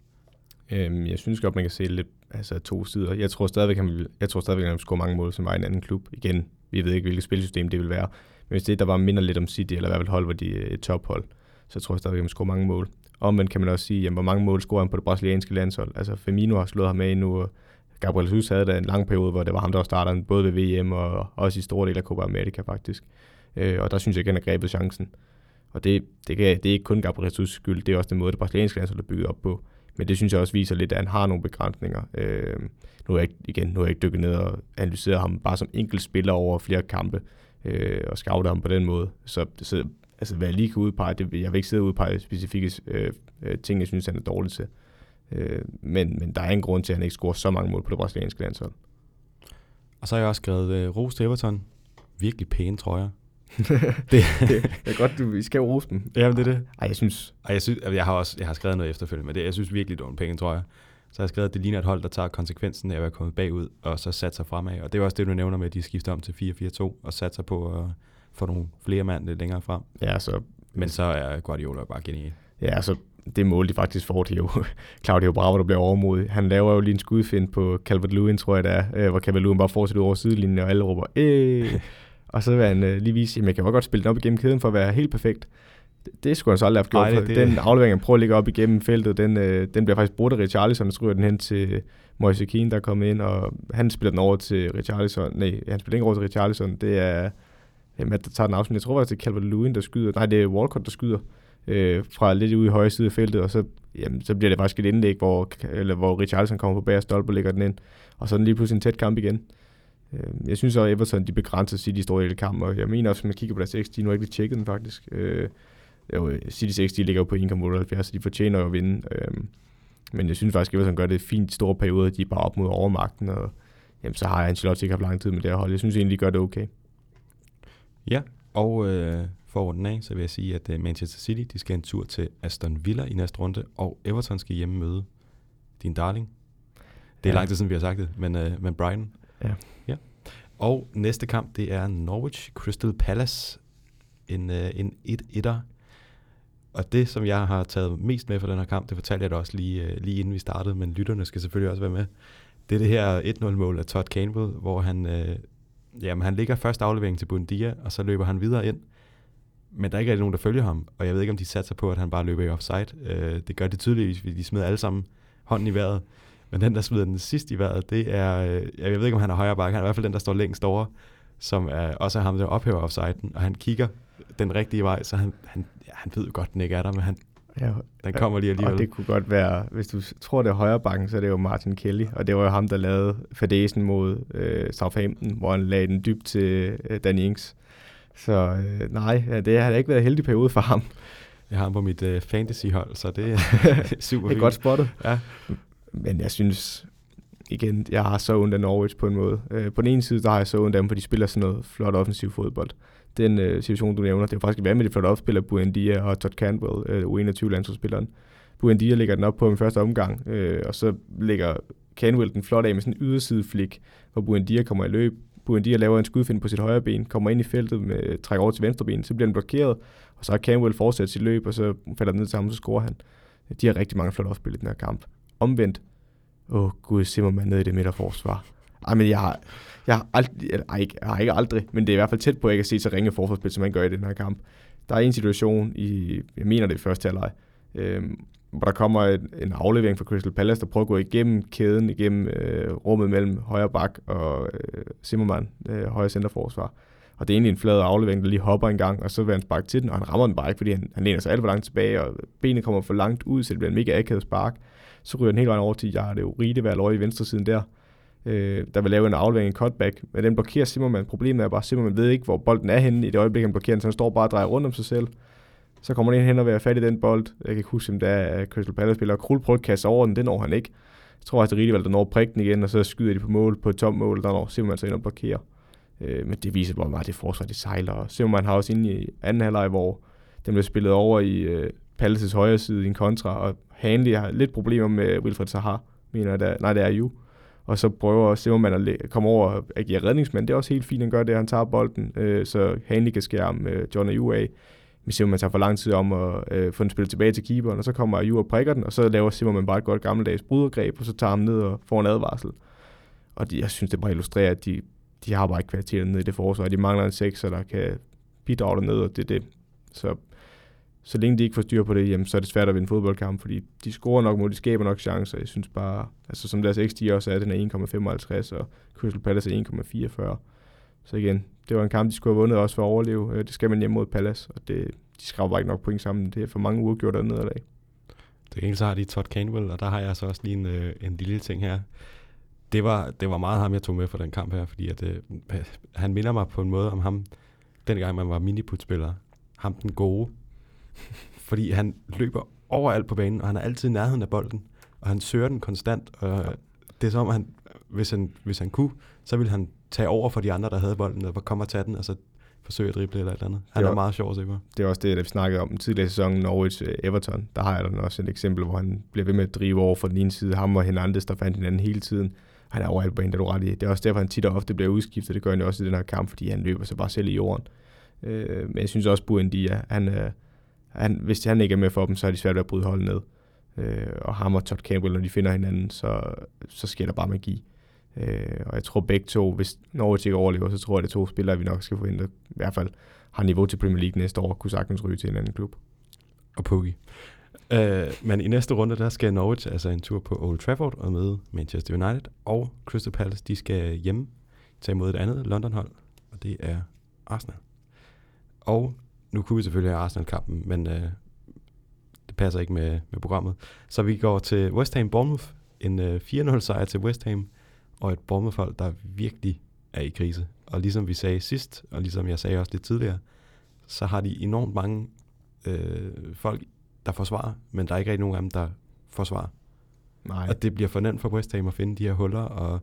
[SPEAKER 2] Øhm, jeg synes godt, man kan se lidt altså to sider. Jeg tror stadigvæk, han vil, jeg tror stadigvæk, han vil score mange mål, som var en anden klub. Igen, vi ved ikke, hvilket spilsystem det vil være. Men hvis det der var minder lidt om City, eller i hvert fald hold, hvor de er et tophold, så tror jeg stadigvæk, at man score mange mål. Omvendt kan man også sige, jamen, hvor mange mål scorer han på det brasilianske landshold. Altså Firmino har slået ham med nu, og Gabriel Jesus havde da en lang periode, hvor det var ham, der startede både ved VM og også i store dele af Copa America faktisk. Øh, og der synes jeg ikke, han har grebet chancen. Og det, det, kan, det er ikke kun Gabriel Jesus skyld, det er også den måde, det brasilianske landshold er bygget op på. Men det synes jeg også viser lidt, at han har nogle begrænsninger. Øh, nu er jeg igen, nu er jeg ikke dykket ned og analyseret ham bare som enkelt spiller over flere kampe øh, og scoutet ham på den måde. Så, så altså, hvad jeg lige kan udpege, det, jeg vil ikke sidde og udpege specifikke øh, øh ting, jeg synes, han er dårlig til. Øh, men, men der er en grund til, at han ikke scorer så mange mål på det brasilianske landshold.
[SPEAKER 1] Og så har jeg også skrevet øh, Rose Everton. Virkelig pæne trøjer.
[SPEAKER 2] det, det er godt, du, vi skal rose dem.
[SPEAKER 1] Jamen, det er det.
[SPEAKER 2] Ej, jeg synes...
[SPEAKER 1] Ej, jeg, synes jeg har også jeg har skrevet noget efterfølgende, men det, jeg synes virkelig, det var en pæne trøjer. Så jeg har skrevet, at det ligner et hold, der tager konsekvensen af at være kommet bagud, og så satser fremad. Og det er også det, du nævner med, at de skifter om til 4-4-2, og satser på at få nogle flere mand lidt længere frem.
[SPEAKER 2] Ja, så...
[SPEAKER 1] Men så er Guardiola bare genial.
[SPEAKER 2] Ja, så det mål, de faktisk får, det er jo Claudio Bravo, der bliver overmodig. Han laver jo lige en skudfind på Calvert-Lewin, tror jeg det er, øh, hvor Calvert-Lewin bare fortsætter over sidelinjen, og alle råber, og så vil han øh, lige vise, at jeg kan godt spille den op igennem kæden for at være helt perfekt. Det, det skulle han så aldrig have gjort.
[SPEAKER 1] Nej, det-
[SPEAKER 2] det, den aflevering, han prøver at ligge op igennem feltet, den, øh, den bliver faktisk brudt af Richarlison, og så ryger den hen til Moise Keane, der er kommet ind, og han spiller den over til Richarlison. Nej, han spiller ikke over til Richarlison. Det er, det, der tager den afsnit. Jeg tror faktisk, det er Calvert-Lewin, der skyder. Nej, det er Walcott, der skyder øh, fra lidt ude i højre side af feltet, og så, jamen, så bliver det faktisk et indlæg, hvor, eller, hvor Richarlison kommer på bag stolpe og lægger den ind, og så er den lige pludselig en tæt kamp igen. Øh, Jeg synes også, at Everton de begrænser City store hele kamp, og jeg mener også, at man kigger på deres XG, nu har ikke lige tjekket den faktisk. Øh, jo, City's de ligger jo på 1,78, så de fortjener jo at vinde. Øh, men jeg synes faktisk, at Everton gør det fint store perioder, de er bare op mod overmagten, og jamen, så har Ancelotti ikke haft lang tid med det her hold. Jeg synes egentlig, de gør det okay.
[SPEAKER 1] Ja, og øh, for den af, så vil jeg sige, at øh, Manchester City de skal en tur til Aston Villa i næste runde, og Everton skal hjemme møde din darling. Det er
[SPEAKER 2] Ja.
[SPEAKER 1] lang tid siden, vi har sagt det, men, øh, men Brighton.
[SPEAKER 2] Ja.
[SPEAKER 1] ja. Og næste kamp, det er Norwich Crystal Palace. En, øh, en 1-1'er. Og det, som jeg har taget mest med for den her kamp, det fortalte jeg da også lige, øh, lige inden vi startede, men lytterne skal selvfølgelig også være med. Det er det her 1-0-mål af Todd Campbell, hvor han, øh, jamen, han ligger først aflevering til Bundia, og så løber han videre ind. Men der er ikke rigtig nogen, der følger ham, og jeg ved ikke, om de satser på, at han bare løber i offside. Øh, det gør de tydeligvis, fordi de smider alle sammen hånden i vejret. Men den, der smider den sidst i vejret, det er, øh, jeg ved ikke, om han er højre bakke, han er i hvert fald den, der står længst over, som er, også er ham, der ophæver offsiden, og han kigger den rigtige vej, så han, han, ja, han ved jo godt, den ikke er der, men han,
[SPEAKER 2] Ja,
[SPEAKER 1] den kommer lige alligevel.
[SPEAKER 2] Og det kunne godt være, hvis du tror, det er højre bakken, så er det jo Martin Kelly. Og det var jo ham, der lavede fadesen mod øh, Southampton, hvor han lagde den dybt til øh, Danny Ings. Så øh, nej, det har ikke været en heldig periode for ham.
[SPEAKER 1] Jeg har ham på mit øh, fantasy-hold, så det er super
[SPEAKER 2] Det er godt spottet.
[SPEAKER 1] Ja.
[SPEAKER 2] Men jeg synes, igen, jeg har så ondt af Norwich på en måde. Øh, på den ene side, der har jeg så ondt af dem, for de spiller sådan noget flot offensiv fodbold. Den øh, situation, du nævner, det er faktisk hvad med de flot opspiller Buendia og Todd Cantwell, øh, U21-landsholdsspilleren. Buendia lægger den op på i første omgang, øh, og så lægger Cantwell den flot af med sådan en ydersideflik, hvor Buendia kommer i løb. Buendia laver en skudfind på sit højre ben, kommer ind i feltet, med, trækker over til venstre ben, så bliver den blokeret, og så har Campbell fortsat sit løb, og så falder den ned til ham, så scorer han. De har rigtig mange flotte opspil i den her kamp. Omvendt, åh oh, gud, Zimmermann ned i det midterforsvar. Ej, men jeg har, jeg har aldrig, ej, ikke, jeg har ikke aldrig, men det er i hvert fald tæt på, at jeg kan se så ringe forsvarsspil, som man gør i den her kamp. Der er en situation i, jeg mener det er i første halvleg, øhm, hvor der kommer en, en aflevering fra Crystal Palace, der prøver at gå igennem kæden, igennem øh, rummet mellem højre bak og øh, Zimmermann, øh, højre centerforsvar. Og det er egentlig en flad aflevering, der lige hopper en gang, og så vil han sparke til den, og han rammer den bare ikke, fordi han, han læner sig alt for langt tilbage, og benet kommer for langt ud, så det bliver en mega akavet spark. Så ryger den hele vejen over til Jarde Urideval over i venstre siden der, øh, der vil lave en aflevering, en cutback, men den blokerer Zimmermann. Problemet er bare, at Zimmermann ved ikke, hvor bolden er henne i det øjeblik, han blokerer den, så han står bare og drejer rundt om sig selv. Så kommer den hen og vil fat i den bold. Jeg kan ikke huske, om det er Crystal Palace-spiller. Krul prøver at kaste over den, den når han ikke. Jeg tror, at det er rigtigt, der når prikken igen, og så skyder de på mål, på et tomt mål, der når Zimmermann så ind og blokerer. Øh, men det viser, hvor meget det forsvar, det sejler. Og Simmermann har også inde i anden halvleg, hvor den blev spillet over i øh, Palaces højre side i en kontra, og Hanley har lidt problemer med Wilfred Sahar, mener jeg, der, nej, det er jo. Og så prøver Simmermann at læ- komme over og agere redningsmand. Det er også helt fint, at han gør det. Han tager bolden, øh, så Hanley kan skære øh, John Ayu af. Men man tager for lang tid om at øh, få den spillet tilbage til keeperen, og så kommer Ayew og prikker den, og så laver Zimmermann bare et godt gammeldags brydergreb, og så tager ham ned og får en advarsel. Og de, jeg synes, det bare illustrerer, at de, de har bare ikke kvaliteten nede i det forsvar. De mangler en sekser, der kan bidrage dernede, og det er det. Så så længe de ikke får styr på det, jamen, så er det svært at vinde fodboldkamp, fordi de scorer nok mål, de skaber nok chancer. Jeg synes bare, altså som deres XG også er, den er 1,55, og Crystal Palace er 1,44. Så igen, det var en kamp, de skulle have vundet også for at overleve. Øh, Det skal man hjem mod Palace, og det, de skraber bare ikke nok point sammen. Det er for mange uger gjort nederlag.
[SPEAKER 1] Det gengæld så har de Todd Canwell, og der har jeg så også lige en, øh, en lille ting her. Det var, det var meget ham, jeg tog med for den kamp her, fordi at, øh, han minder mig på en måde om ham, dengang man var miniputspiller. Ham den gode. fordi han løber overalt på banen, og han er altid i nærheden af bolden, og han søger den konstant. Og det er som om, han, hvis, han, hvis han kunne, så ville han tage over for de andre, der havde bolden, og komme og tage den, og så forsøge at drible eller et eller andet. Han
[SPEAKER 2] Det
[SPEAKER 1] er
[SPEAKER 2] var-
[SPEAKER 1] meget sjov at se på.
[SPEAKER 2] Det er også det, der vi snakkede om tidligere sæson, Norwich-Everton. Der har jeg da også et eksempel, hvor han bliver ved med at drive over fra den ene side. Ham og Hernandez, der fandt hinanden hele tiden. Han er overalt på en, der du ret i. Det er også derfor, han tit og ofte bliver udskiftet. Det gør han jo også i den her kamp, fordi han løber sig bare selv i jorden. Øh, men jeg synes også, Buendia, han, øh, han, hvis han ikke er med for dem, så er de svært ved at bryde holdet ned. Øh, og ham og Todd Campbell, når de finder hinanden, så, så sker der bare magi. Øh, og jeg tror begge to, hvis Norwich ikke overlever, så tror jeg, det er to spillere, vi nok skal forvente, i hvert fald har niveau til Premier League næste år, kunne sagtens ryge til en anden klub.
[SPEAKER 1] og Pukki. Øh, men i næste runde, der skal Norwich altså en tur på Old Trafford og møde Manchester United, og Crystal Palace, de skal hjem tage imod et andet London-hold, og det er Arsenal. Og nu kunne vi selvfølgelig have Arsenal-kampen, men øh, det passer ikke med, med programmet. Så vi går til West Ham Bournemouth, en øh, 4-0 sejr til West Ham, og et Bournemouth-hold, der virkelig er i krise. Og ligesom vi sagde sidst, og ligesom jeg sagde også lidt tidligere, så har de enormt mange øh, folk, der forsvarer, men der er ikke rigtig nogen af dem, der forsvarer.
[SPEAKER 2] Nej.
[SPEAKER 1] Og det bliver for nemt for West Ham at finde de her huller, og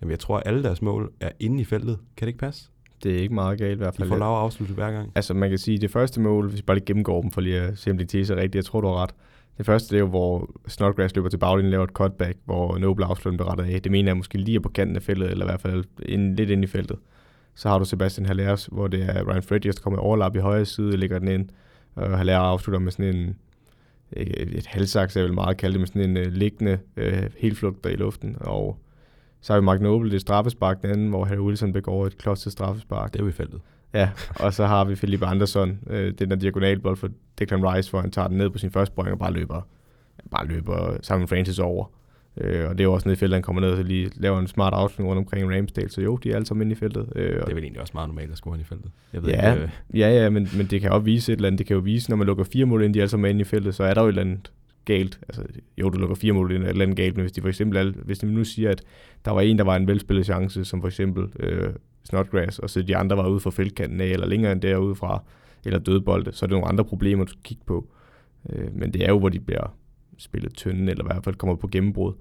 [SPEAKER 1] jamen, jeg tror, at alle deres mål er inde i feltet. Kan det ikke passe?
[SPEAKER 2] Det er ikke meget galt i hvert
[SPEAKER 1] De
[SPEAKER 2] fald.
[SPEAKER 1] får lov at afslutte hver gang.
[SPEAKER 2] Altså man kan sige, det første mål, hvis vi bare lige gennemgår dem for lige at se om de teser rigtigt, jeg tror du har ret. Det første det er jo, hvor Snodgrass løber til baglinjen, laver et cutback, hvor Noble afslutter bliver rettet af. Det mener jeg måske lige er på kanten af feltet, eller i hvert fald ind, lidt ind i feltet. Så har du Sebastian Hallers, hvor det er Ryan Fredriks, der kommer i overlap i højre side, lægger den ind. Og Haller afslutter med sådan en, ikke, et halvsaks, jeg vil meget kalde det, med sådan en uh, liggende uh, helflugter i luften. Og så har vi Mark Noble, det er straffespark den anden, hvor Harry Wilson begår et klodset straffespark.
[SPEAKER 1] Det er jo i feltet.
[SPEAKER 2] Ja, og så har vi Philip Andersson, øh, den der diagonalbold for Declan Rice, hvor han tager den ned på sin første point og bare løber, bare løber sammen Francis over. Øh, og det er jo også nede i feltet, han kommer ned og lige laver en smart afslutning rundt omkring Ramsdale. Så jo, de er alle sammen inde i feltet. Øh,
[SPEAKER 1] Det er vel egentlig også meget normalt at score ind i feltet. Jeg ved
[SPEAKER 2] Ja.
[SPEAKER 1] ikke, øh,
[SPEAKER 2] Ja, ja, men, men det kan også vise et eller andet. Det kan jo vise, når man lukker fire mål ind, de er alle sammen inde i feltet, så er der jo et eller andet galt. Altså, jo, du lukker fire mål ind, er et eller andet galt, men hvis de for eksempel, alle, hvis de nu siger, at der var en, der var en velspillet chance, som for eksempel øh, Snodgrass, og så de andre var ude for feltkanten af, eller længere end derude fra, eller dødbolde, så er det nogle andre problemer, du skal kigge på. Øh, men det er jo, hvor de bliver spillet tynde, eller i hvert fald kommer på gennembrud.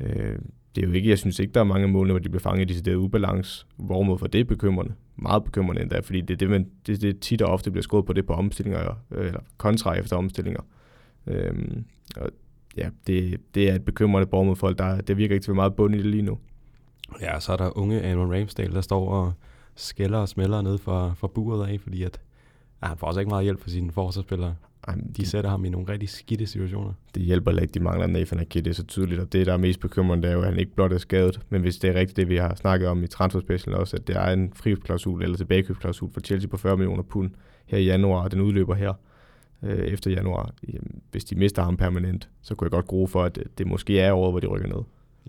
[SPEAKER 2] Øh, det er jo ikke, jeg synes ikke, der er mange mål, hvor de bliver fanget i decideret ubalance, hvorimod for det er bekymrende. Meget bekymrende endda, fordi det er det, man, det, det tit og ofte bliver skåret på det på omstillinger, eller kontra efter omstillinger. Øhm, og ja, det, det er et bekymrende borgmål folk, der det virker ikke til at være meget bund i det lige nu.
[SPEAKER 1] Ja, så er der unge Aaron Ramsdale, der står og skælder og smælder ned fra, fra buret af, fordi at, ja, han får også ikke meget hjælp fra sine forsvarsspillere.
[SPEAKER 2] Ej,
[SPEAKER 1] De
[SPEAKER 2] de,
[SPEAKER 1] sætter ham i nogle rigtig skidte situationer.
[SPEAKER 2] det hjælper heller ikke, de mangler Nathan er så tydeligt, og det, der er mest bekymrende, det er jo, at han ikke blot er skadet, men hvis det er rigtigt, det vi har snakket om i transferspecialen også, at det er en frikøbsklausul eller tilbagekøbsklausul for Chelsea på 40 millioner pund her i januar, og den udløber her øh, efter januar. Jamen, hvis de mister ham permanent, så kunne jeg godt grue for, at det måske er året, hvor de rykker ned.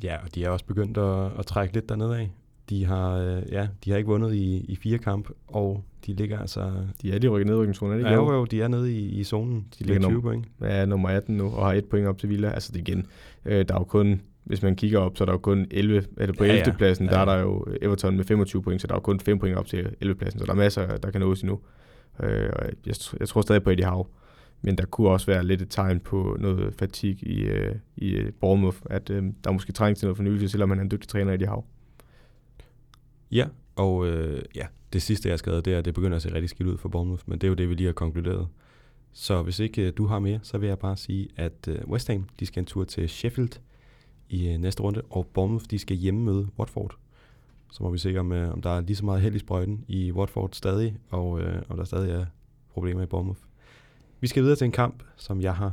[SPEAKER 1] Ja, og de er også begyndt at, at trække lidt dernede af. De har, øh, ja, de har ikke vundet i, i fire kamp, og de ligger altså...
[SPEAKER 2] De er lige rykket ned i rykningszonen, er det
[SPEAKER 1] Ja, jo, jo, de er nede i, i zonen. De
[SPEAKER 2] ligger
[SPEAKER 1] ligger 20
[SPEAKER 2] nummer-
[SPEAKER 1] point.
[SPEAKER 2] er nummer 18 nu, og har et point op til Villa. Altså det igen, øh, der er jo kun, hvis man kigger op, så er der jo kun 11, eller på
[SPEAKER 1] Ja,
[SPEAKER 2] 11.
[SPEAKER 1] ja.
[SPEAKER 2] pladsen,
[SPEAKER 1] Ja,
[SPEAKER 2] der er
[SPEAKER 1] ja.
[SPEAKER 2] der jo Everton med 25 point, så der er jo kun 5 point op til 11. pladsen, så der er masser, der kan nås endnu. Øh, og jeg, jeg tror stadig på Eddie Howe, men der kunne også være lidt et tegn på noget fatig i, øh, i Bournemouth, at øh, der er måske trængt til noget fornyelse, selvom han er en dygtig træner, Eddie Howe.
[SPEAKER 1] Ja, og øh, ja, det sidste, jeg har skrevet, det er, at det begynder at se rigtig skidt ud for Bournemouth, men det er jo det, vi lige har konkluderet. Så hvis ikke øh, du har mere, så vil jeg bare sige, at øh, West Ham, de skal en tur til Sheffield i øh, næste runde, og Bournemouth, de skal hjemme møde Watford. Så må vi se, om, om der er lige så meget held i sprøjten i Watford stadig, og øh, om der stadig er problemer i Bournemouth. Vi skal videre til en kamp, som jeg har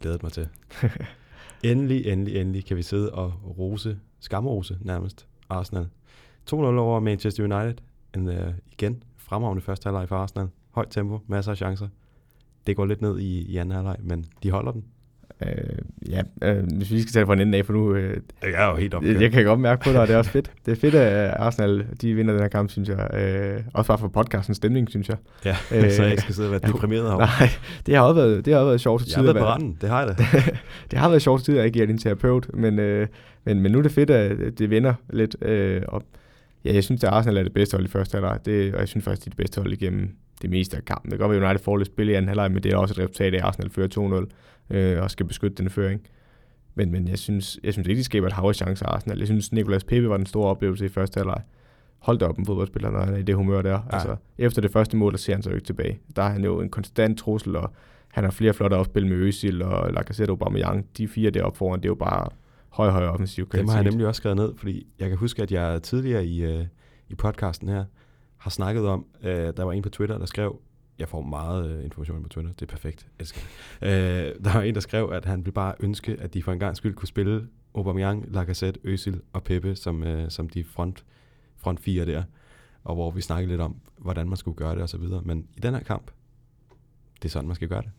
[SPEAKER 1] glædet mig til. endelig, endelig, endelig kan vi sidde og rose, skamrose nærmest, Arsenal. 2-0 over Manchester United. En uh, igen fremragende første halvleg for Arsenal. Højt tempo, masser af chancer. Det går lidt ned i, i anden halvleg, men de holder den.
[SPEAKER 2] Øh, ja, øh, hvis vi skal tage det fra en ende af, for nu, øh,
[SPEAKER 1] Jeg er jo helt
[SPEAKER 2] Det, jeg kan godt mærke på dig, og det er også fedt. Det er fedt, at Arsenal de vinder den her kamp, synes jeg. Øh, også bare for podcastens stemning, synes jeg.
[SPEAKER 1] Ja,
[SPEAKER 2] Øh,
[SPEAKER 1] så jeg ikke skal sidde og være
[SPEAKER 2] jo.
[SPEAKER 1] deprimeret herovre.
[SPEAKER 2] Nej, det har også været, det har også været sjovt til
[SPEAKER 1] Jeg har
[SPEAKER 2] tider.
[SPEAKER 1] været på
[SPEAKER 2] at
[SPEAKER 1] randen, det har jeg da.
[SPEAKER 2] det har været sjovt til tider, at jeg ikke er din terapeut, men, øh, men, men nu er det fedt, at det vinder lidt. Øh, og ja, jeg synes, at Arsenal er det bedste hold i første halvleg, det, og jeg synes faktisk, de er det bedste hold igennem det meste af kampen. Det kan godt være, at United får lidt spil i anden halvleg, men det er også et resultat af, at Arsenal fører 2-0 øh, og skal beskytte den føring. Men, men jeg, synes, jeg synes ikke, de skaber et hav af chancer Arsenal. Jeg synes, Nicolas Pepe var den store oplevelse i første halvleg. Hold da op en fodboldspiller, når han er i det humør der. Ja. Altså, efter det første mål, der ser han så ikke tilbage. Der er han jo en konstant trussel, og han har flere flotte opspil med Øsil og Lacazette og Aubameyang. De fire deroppe foran, det er jo bare høj, høj offensiv
[SPEAKER 1] Dem har jeg
[SPEAKER 2] kvalitet.
[SPEAKER 1] nemlig også skrevet ned, fordi jeg kan huske, at jeg tidligere i, øh, i podcasten her har snakket om, øh, der var en på Twitter, der skrev, jeg får meget øh, information på Twitter, det er perfekt, elsker øh, Der var en, der skrev, at han ville bare ønske, at de for en gang skyld kunne spille Aubameyang, Lacazette, Özil og Pepe som, øh, som de front, front fire der, og hvor vi snakkede lidt om, hvordan man skulle gøre det og så videre. Men i den her kamp, det er sådan, man skal gøre det.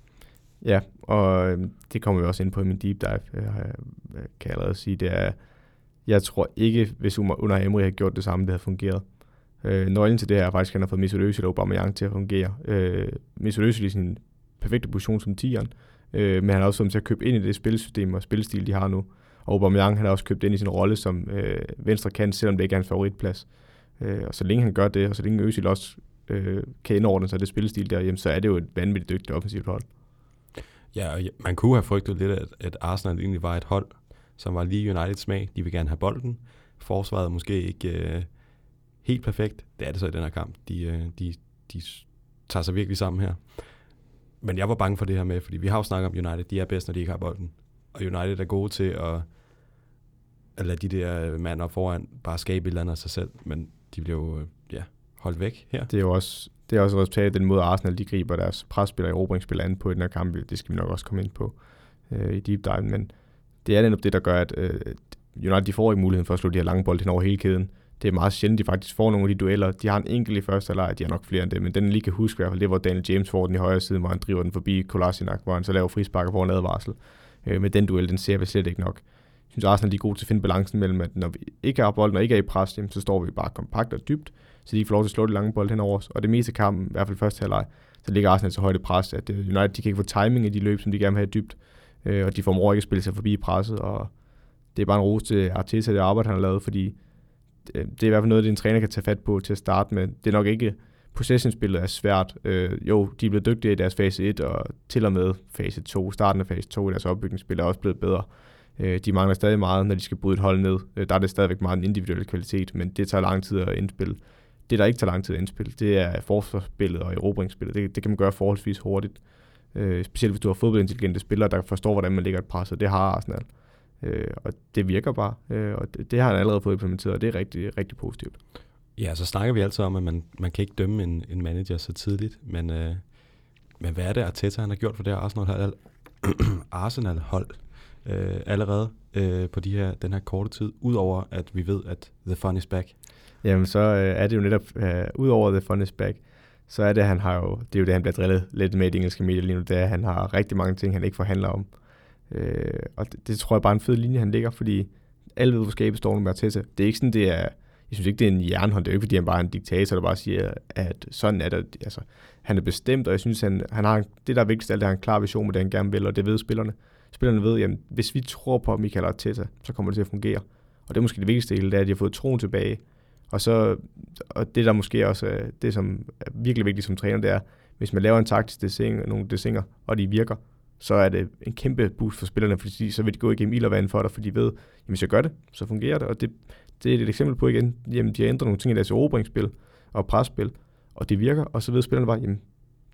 [SPEAKER 2] Ja, og øhm, det kommer vi også ind på i min deep dive, øh, jeg øh, kan allerede sige. Det er, jeg tror ikke, hvis Under Emery havde gjort det samme, det havde fungeret. Øh, nøglen til det her er faktisk, at han har fået Mesut Özil og Aubameyang til at fungere. Øh, Mesut Özil i sin perfekte position som tieren, øh, men han har også fået til at købe ind i det spilsystem og spilstil, de har nu. Og Aubameyang han har også købt ind i sin rolle som øh, venstre kant, selvom det ikke er hans favoritplads. Øh, og så længe han gør det, og så længe Özil også øh, kan indordne sig det spilstil der, jamen, så er det jo et vanvittigt dygtigt offensivt hold.
[SPEAKER 1] Ja, og man kunne have frygtet lidt, at, at Arsenal egentlig var et hold, som var lige Uniteds smag. De vil gerne have bolden. Forsvaret måske ikke øh, helt perfekt. Det er det så i den her kamp. De, øh, de, de tager sig virkelig sammen her. Men jeg var bange for det her med, fordi vi har jo snakket om United. De er bedst, når de ikke har bolden. Og United er gode til at, at lade de der øh, mand op foran bare skabe et eller andet af sig selv. Men de bliver jo øh, ja, holdt væk her.
[SPEAKER 2] Det er jo også, det er også et resultat af den måde, Arsenal de griber deres presspil og erobringsspil an på i den her kamp. Det skal vi nok også komme ind på øh, i deep dive. Men det er netop det, der gør, at øh, United de får ikke muligheden for at slå de her lange bolde hen over hele kæden. Det er meget sjældent, de faktisk får nogle af de dueller. De har en enkelt i første halvleg, de har nok flere end det, men den lige kan huske i hvert fald, det var Daniel James får den i højre side, hvor han driver den forbi Kolasinac, hvor han så laver frispark og får en advarsel. Øh, med den duel, den ser vi slet ikke nok. Jeg synes Arsenal de er gode til at finde balancen mellem, at når vi ikke har bolden og ikke er i pres, jamen, så står vi bare kompakt og dybt, så de får lov til at slå det lange bold hen over os. Og det meste af kampen, i hvert fald første halvleg, så ligger Arsenal så højt i pres, at øh, United de kan ikke få timing i de løb, som de gerne vil have dybt, øh, og de får ikke at spille sig forbi presset, og det er bare en ros til Arteta, det arbejde, han har lavet, fordi øh, det, er i hvert fald noget, din en træner kan tage fat på til at starte med. Det er nok ikke, possession-spillet er svært. Øh, jo, de er blevet dygtige i deres fase 1, og til og med fase 2, starten af fase 2 i deres opbygningsspil er også blevet bedre. Øh, de mangler stadig meget, når de skal bryde et hold ned. Øh, der er det stadigvæk meget en individuel kvalitet, men det tager lang tid at indspille. Det, der ikke tager lang tid at indspille, det er forsvarsspillet og erobringsspillet. Det, det kan man gøre forholdsvis hurtigt. Øh, specielt hvis du har fodboldintelligente spillere, der forstår, hvordan man lægger et pres, og det har Arsenal. Øh, og det virker bare, øh, og det, det har han allerede fået implementeret, og det er rigtig, rigtig positivt.
[SPEAKER 1] Ja, så snakker vi altid om, at man, man kan ikke dømme en, en manager så tidligt, men, øh, men hvad er det, Arteta han har gjort for det her Arsenal-hold, Arsenal hold øh, allerede øh, på de her, den her korte tid, udover at vi ved, at The Fun is back?
[SPEAKER 2] Jamen, så øh, er det jo netop, øh, udover The Fun is back, så er det, han har jo, det er jo det, han bliver drillet lidt med i de engelske medier lige nu, det er, at han har rigtig mange ting, han ikke forhandler om. Øh, og det, det, tror jeg bare er en fed linje, han ligger, fordi alle ved, hvor skabet står med Arteta. Det er ikke sådan, det er, jeg synes ikke, det er en jernhånd. Det er jo ikke, fordi han bare er en diktator, der bare siger, at sådan er det. Altså, han er bestemt, og jeg synes, han, han har, det der er vigtigst, at han har en klar vision med det, han gerne vil, og det ved spillerne. Spillerne ved, jamen, hvis vi tror på Michael Arteta, så kommer det til at fungere. Og det er måske det vigtigste hele, det er, at de har fået troen tilbage. Og så, og det der måske også er det, som er virkelig vigtigt som træner, det er, hvis man laver en taktisk design, nogle designer, og de virker, så er det en kæmpe boost for spillerne, fordi så vil de gå igennem ild og vand for dig, fordi de ved, jamen hvis jeg gør det, så fungerer det. Og det, det er et eksempel på igen, jamen de har ændret nogle ting i deres erobringsspil og presspil, og det virker, og så ved spillerne bare, jamen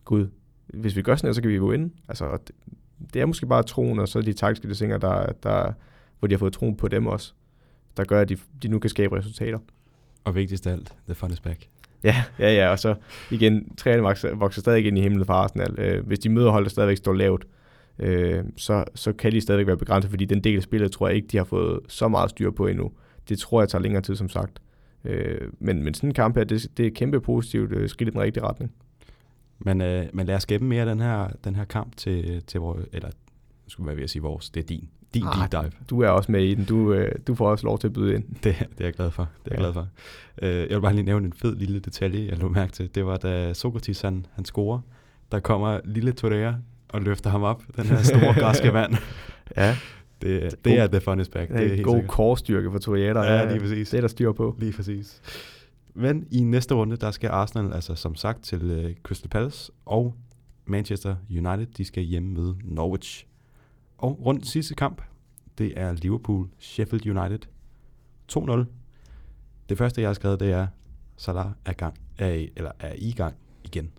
[SPEAKER 2] gud, hvis vi gør sådan her, så kan vi jo ind. Altså, det, det er måske bare troen, og så de taktiske desinger, der, der, hvor de har fået troen på dem også, der gør, at de, de nu kan skabe resultater.
[SPEAKER 1] Og vigtigst af alt, the fun is back.
[SPEAKER 2] Ja, ja, ja, og så igen, træerne vokser, vokser stadig ind i himlen for Arsenal. Øh, hvis de møder hold, der stadigvæk står lavt, øh, så, så kan de stadigvæk være begrænset, fordi den del af spillet tror jeg ikke, de har fået så meget styr på endnu. Det tror jeg tager længere tid, som sagt. Øh, men, men sådan en kamp her, det, det er kæmpe positivt øh, skridt i den rigtige retning.
[SPEAKER 1] Men, øh, men lad os gemme mere den her, den her kamp til, til vores, eller skulle være ved at sige vores, det er din, din ah, deep dive.
[SPEAKER 2] Du er også med i den, du, øh, du får også lov til at byde ind.
[SPEAKER 1] Det, det er jeg glad for, det er ja. jeg glad for. Øh, jeg vil bare lige nævne en fed lille detalje, jeg lå mærke til. Det var, da Sokrates han, han scorer, der kommer lille Torreira og løfter ham op, den her store græske mand.
[SPEAKER 2] ja.
[SPEAKER 1] Det, det god, er the funnest back.
[SPEAKER 2] Det er, det er god korstyrke for Torreira.
[SPEAKER 1] Ja, lige præcis.
[SPEAKER 2] Det er der styr på.
[SPEAKER 1] Lige præcis. Men i næste runde, der skal Arsenal, altså som sagt, til uh, Crystal Palace, og Manchester United, de skal hjemme med Norwich. Og rundt sidste kamp, det er Liverpool-Sheffield United 2-0. Det første, jeg har skrevet, det er, Salah er, gang, er, eller er i gang igen.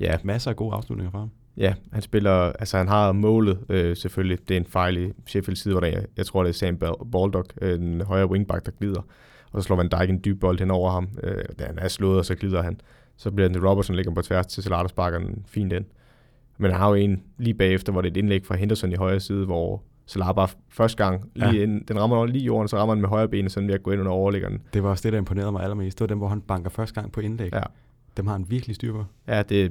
[SPEAKER 1] Ja. Masser af gode afslutninger for ham.
[SPEAKER 2] Ja, han spiller, altså han har målet øh, selvfølgelig. Det er en fejl i Sheffield side, hvor der, jeg tror, det er Sam Baldock, øh, den højre wingback, der glider. Og så slår Van Dijk en dyb bold hen over ham. Øh, da han er slået, og så glider han. Så bliver det Robertson ligger på tværs til Salah, der sparker den fint ind. Men han har jo en lige bagefter, hvor det er et indlæg fra Henderson i højre side, hvor Salah bare første gang, lige ja. ind, den rammer lige jorden, så rammer den med højre ben, sådan ved at gå ind under overliggeren.
[SPEAKER 1] Det var også det, der imponerede mig allermest. Det var den, hvor han banker første gang på indlæg.
[SPEAKER 2] Ja.
[SPEAKER 1] Dem har han virkelig styr på.
[SPEAKER 2] Ja, det er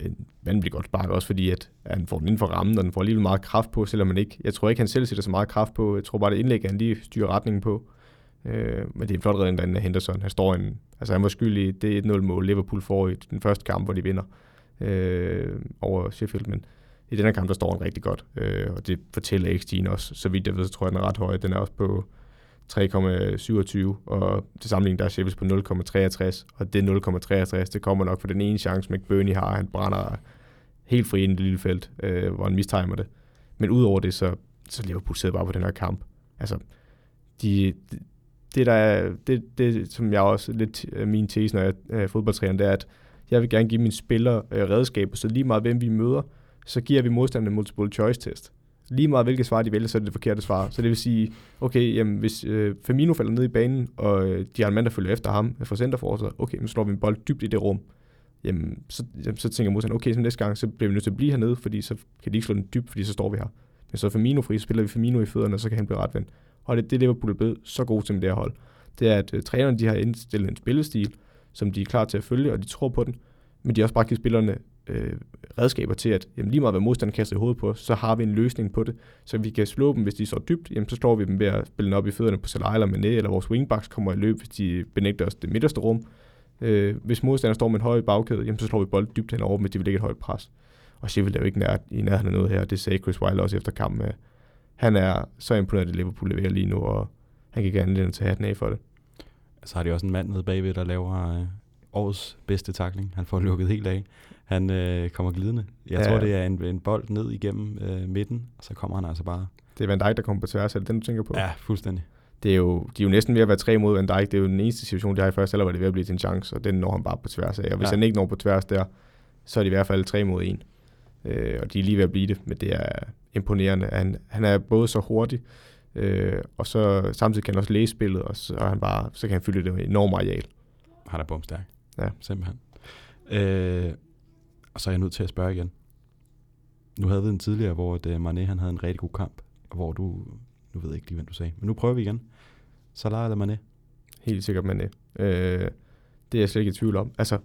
[SPEAKER 2] en vanvittigt godt spark, også fordi at han får den inden for rammen, og den får alligevel meget kraft på, selvom man ikke... Jeg tror ikke, han selv sætter så meget kraft på. Jeg tror bare, det indlæg, han lige styrer retningen på. Øh, men det er en flot redning derinde af Henderson. Han står en, altså han var skyldig det 1-0-mål, Liverpool får i den første kamp, hvor de vinder øh, over Sheffield, men i den her kamp, der står han rigtig godt, øh, og det fortæller XG'en også, så vidt jeg ved, så tror jeg, den er ret høj. Den er også på 3,27, og til sammenligning der er Sheffield på 0,63, og det 0,63, det kommer nok for den ene chance, McBurney har. Han brænder helt fri i det lille felt, øh, hvor han mistimer det. Men udover det, så, så Liverpool sidder bare på den her kamp. Altså, de, det, der er, det, det, som jeg også lidt min tese, når jeg øh, er fodboldtræner, det er, at jeg vil gerne give mine spillere øh, redskaber, så lige meget hvem vi møder, så giver vi modstanderne en multiple choice test. Lige meget hvilket svar de vælger, så er det det forkerte svar. Så det vil sige, okay, jamen, hvis øh, Firmino falder ned i banen, og øh, de har en mand, der følger efter ham øh, fra centerforsvaret, okay, nu slår vi en bold dybt i det rum. Jamen, så, jamen, så tænker modstanderen, okay, så næste gang, så bliver vi nødt til at blive hernede, fordi så kan de ikke slå den dybt, fordi så står vi her. Men så Firmino fri, så spiller vi Firmino i fødderne, og så kan han blive retvendt. Og det, det Liverpool er blevet så god til med det her hold. Det er, at øh, trænerne de har indstillet en spillestil, som de er klar til at følge, og de tror på den. Men de har også bare givet spillerne øh, redskaber til, at jamen, lige meget hvad modstanderen kaster i hovedet på, så har vi en løsning på det, så vi kan slå dem, hvis de står dybt, jamen, så slår vi dem ved at spille den op i fødderne på Salah eller Mané, eller vores wingbacks kommer i løb, hvis de benægter os det midterste rum. Øh, hvis modstanderen står med en høj bagkæde, jamen, så slår vi bolden dybt henover, hvis de vil lægge et højt pres. Og Sheffield er jo ikke nær, i nærheden af noget her, det sagde Chris Wilder også efter kampen. Han er så imponeret, at Liverpool leverer lige nu, og han kan gerne lide til hatten af for det.
[SPEAKER 1] Så har de også en mand nede bagved, der laver øh, årets bedste takling. Han får lukket helt af. Han øh, kommer glidende. Jeg ja. tror, det er en, en bold ned igennem øh, midten, og så kommer han altså bare...
[SPEAKER 2] Det er Van Dijk, der kommer på tværs. Er det den, du tænker på?
[SPEAKER 1] Ja, fuldstændig.
[SPEAKER 2] Det er jo, de er jo næsten ved at være tre mod Van Dijk. Det er jo den eneste situation, de har i første eller var det ved at blive til en chance, og den når han bare på tværs af. Og hvis ja. han ikke når på tværs der, så er det i hvert fald tre mod en. Øh, og de er lige ved at blive det, men det er imponerende. Han, han er både så hurtig, øh, og så samtidig kan han også læse spillet, og så, er han bare, så kan han fylde det enormt areal.
[SPEAKER 1] Han er bumstærk.
[SPEAKER 2] Ja.
[SPEAKER 1] Simpelthen. Øh, og så er jeg nødt til at spørge igen. Nu havde vi en tidligere, hvor at, uh, Mané han havde en rigtig god kamp, hvor du, nu ved jeg ikke lige, hvad du sagde, men nu prøver vi igen. Salah eller Mané?
[SPEAKER 2] Helt sikkert Mané. Øh, det er jeg slet ikke i tvivl om. Altså,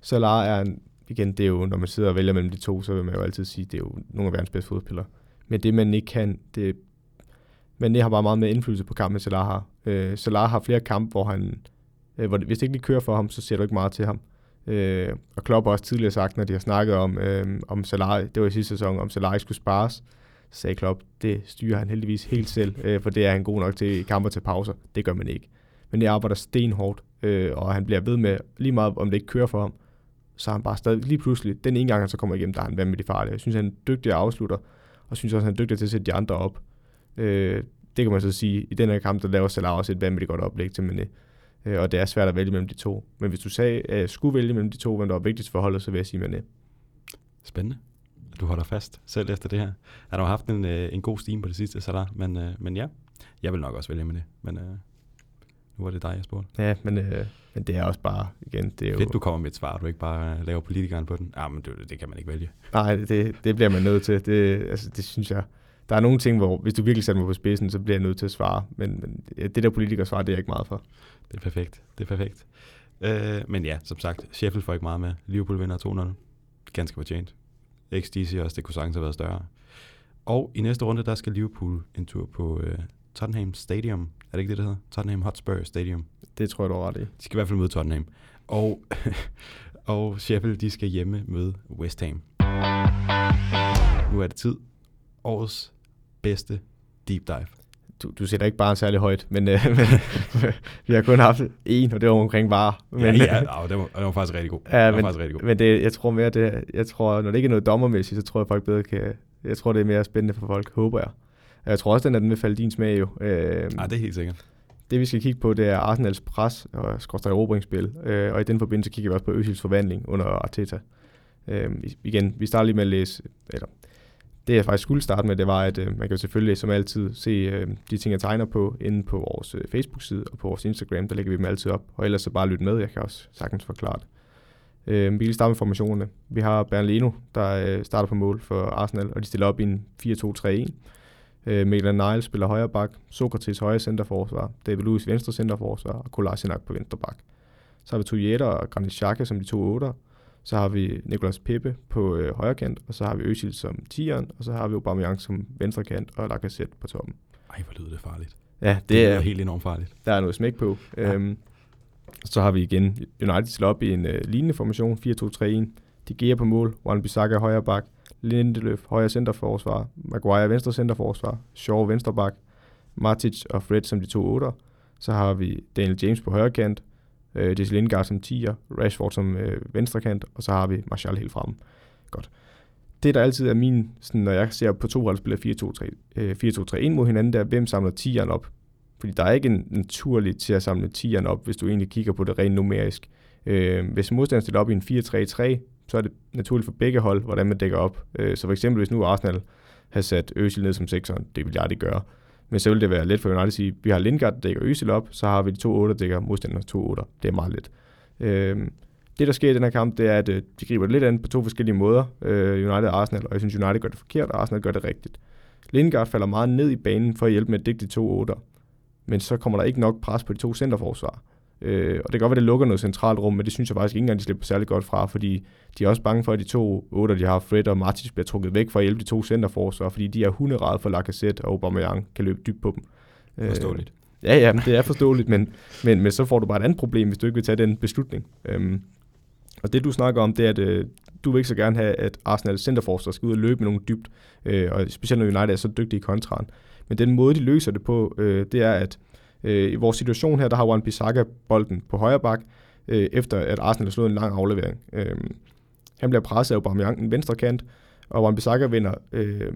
[SPEAKER 2] Salah er en, igen, det er jo, når man sidder og vælger mellem de to, så vil man jo altid sige, det er jo nogle af verdens bedste fodspillere. Men det, man ikke kan, det, Mané har bare meget mere indflydelse på kampen, Salah har. Øh, Salah har flere kampe, hvor han, øh, hvor, hvis det ikke lige kører for ham, så ser du ikke meget til ham. Øh, og Klopp har også tidligere sagt, når de har snakket om, øh, om Salah, det var i sidste sæson, om Salah skulle spares, så sagde Klopp, det styrer han heldigvis helt selv, øh, for det er han god nok til i kamper til pauser. Det gør man ikke. Men det arbejder stenhårdt, øh, og han bliver ved med, lige meget om det ikke kører for ham, så er han bare stadig lige pludselig, den ene gang han så kommer igennem, der er han vanvittig farlig. Jeg synes, han er dygtig afslutter, og synes også, han er dygtig til at sætte de andre op. Øh, det kan man så sige, i den her kamp, der laver Salah også et vanvittigt godt oplæg til Mané øh, og det er svært at vælge mellem de to. Men hvis du sagde, at jeg skulle vælge mellem de to, hvem der var vigtigst for holdet, så vil jeg sige Mané.
[SPEAKER 1] Spændende. Du holder fast selv efter det her. Han har haft en, øh, en god steam på det sidste, der, men, øh, men ja, jeg vil nok også vælge med det. Men øh, nu var det dig, jeg spurgte.
[SPEAKER 2] Ja, men, øh, men det er også bare, igen, det er
[SPEAKER 1] jo... Fedt, du kommer med et svar, du ikke bare laver politikeren på den. Ja, ah, men det, det kan man ikke vælge.
[SPEAKER 2] Nej, det, det bliver man nødt til. Det, altså, det synes jeg, der er nogle ting, hvor hvis du virkelig sætter mig på spidsen, så bliver jeg nødt til at svare. Men, men det der politikersvar, det er jeg ikke meget for.
[SPEAKER 1] Det er perfekt. Det er perfekt. Øh, men ja, som sagt, Sheffield får ikke meget med. Liverpool vinder 2-0. Ganske fortjent. Siger også, det kunne sagtens have været større. Og i næste runde, der skal Liverpool en tur på øh, Tottenham Stadium. Er det ikke det, det hedder? Tottenham Hotspur Stadium.
[SPEAKER 2] Det tror jeg, du er ret i.
[SPEAKER 1] De skal i hvert fald møde Tottenham. Og, og Sheffield, de skal hjemme møde West Ham. Nu er det tid. Årets bedste deep dive
[SPEAKER 2] du, du sætter ikke bare særlig højt, men, øh, men vi har kun haft en, og det var omkring bare.
[SPEAKER 1] Men, ja, ja det, var, det var faktisk rigtig god.
[SPEAKER 2] Ja,
[SPEAKER 1] det
[SPEAKER 2] men, faktisk rigtig god. men det, jeg tror mere, det, jeg tror, når det ikke er noget dommermæssigt, så tror jeg folk bedre kan, jeg tror, det er mere spændende for folk, håber jeg. Jeg tror også, den, at den vil falde din smag jo.
[SPEAKER 1] Øh, ja, det er helt sikkert.
[SPEAKER 2] Det vi skal kigge på, det er Arsenals pres og skorstræk erobringsspil, øh, og i den forbindelse kigger vi også på Øsils forvandling under Arteta. Øh, igen, vi starter lige med at læse, eller det jeg faktisk skulle starte med, det var, at øh, man kan selvfølgelig som altid se øh, de ting, jeg tegner på inde på vores øh, Facebook-side og på vores Instagram. Der lægger vi dem altid op. Og ellers så bare lyt med. Jeg kan også sagtens forklare det. Øh, vi kan starte med formationerne. Vi har Bernardino, der øh, starter på mål for Arsenal, og de stiller op i en 4-2-3-1. Øh, Mikkel Niles spiller højre bak, Sokrates højre centerforsvar, David Lewis venstre centerforsvar og Kolasinac på venstre bak. Så har vi Tujeta og Granit Xhaka som de to otter. Så har vi Nicolas Pepe på øh, højre kant, og så har vi Özil som 10'eren, og så har vi Aubameyang som venstre kant og Lacazette på toppen.
[SPEAKER 1] Ej, hvor lyder det farligt.
[SPEAKER 2] Ja, det,
[SPEAKER 1] Det
[SPEAKER 2] er
[SPEAKER 1] helt enormt farligt.
[SPEAKER 2] der er noget smæk på.
[SPEAKER 1] Ja.
[SPEAKER 2] Øhm, så har vi igen United stiller op i en øh, lignende formation, 4-2-3-1. De Gea på mål, Juan Bissaka højre bak, Lindeløf højre centerforsvar, Maguire venstre centerforsvar, Shaw venstre bak, Matic og Fred som de to otter. Så har vi Daniel James på højre kant, øh, Jesse Lingard som 10'er, Rashford som øh, venstrekant, og så har vi Martial helt fremme. Godt. Det, der altid er min, sådan, når jeg ser på to hold spiller 4-2-3 øh, mod hinanden, der er, hvem samler 10'eren op. Fordi der er ikke en naturlig til at samle 10'eren op, hvis du egentlig kigger på det rent numerisk. Øh, hvis modstanderen stiller op i en 4-3-3, så er det naturligt for begge hold, hvordan man dækker op. Øh, så for eksempel, hvis nu Arsenal har sat Øsil ned som 6'eren, det vil jeg aldrig gøre. Men så vil det være let for United at sige, vi har Lindgaard, der dækker Øsil op, så har vi de to 8, der dækker modstanderne to 8. Det er meget let. Øh, det, der sker i den her kamp, det er, at øh, de griber det lidt an på to forskellige måder, øh, United og Arsenal, og jeg synes, United gør det forkert, og Arsenal gør det rigtigt. Lindgaard falder meget ned i banen for at hjælpe med at dække de to 8 men så kommer der ikke nok pres på de to centerforsvar. Øh, og det kan godt være, at det lukker noget centralt rum, men det synes jeg faktisk ikke engang, de slipper særlig godt fra, fordi de er også bange for, at de to 8, de har, Fred og Matic, bliver trukket væk for at hjælpe de to centerforsvar, fordi de er hunderede for Lacazette og Aubameyang kan løbe dybt på dem. Øh,
[SPEAKER 1] Forståeligt.
[SPEAKER 2] Ja, ja, det er forståeligt, men, men, men så får du bare et andet problem, hvis du ikke vil tage den beslutning. Øhm, og det du snakker om, det er, at øh, du vil ikke så gerne have, at Arsenal centerforsvar skal ud og løbe med nogle dybt, øh, og specielt når United er så dygtige i kontraen. Men den måde, de løser det på, øh, det er, at øh, i vores situation her, der har Juan Bissaka bolden på højre bak, øh, efter at Arsenal har slået en lang aflevering. Øh, han bliver presset af Aubameyang den venstre kant, og Juan Bissaka vender øh,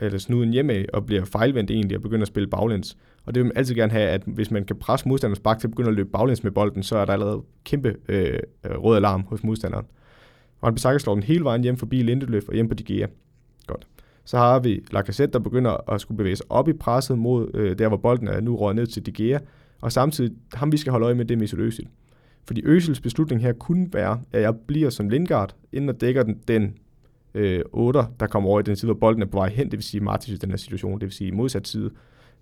[SPEAKER 2] eller snuden hjemme og bliver fejlvendt egentlig og begynder at spille baglæns. Og det vil man altid gerne have, at hvis man kan presse modstanders bak til at begynde at løbe baglæns med bolden, så er der allerede kæmpe øh, rød alarm hos modstanderen. Juan Bissaka slår den hele vejen hjem forbi Lindeløf og hjem på De Gea. Godt. Så har vi Lacazette, der begynder at skulle bevæge sig op i presset mod øh, der, hvor bolden er nu røget ned til De Gea. Og samtidig, ham vi skal holde øje med, det er Mesut Özil. Fordi Özils beslutning her kunne være, at jeg bliver som Lindgaard, inden jeg dækker den, den øh, 8, der kommer over i den side, hvor bolden er på vej hen, det vil sige Martins i den her situation, det vil sige modsat side.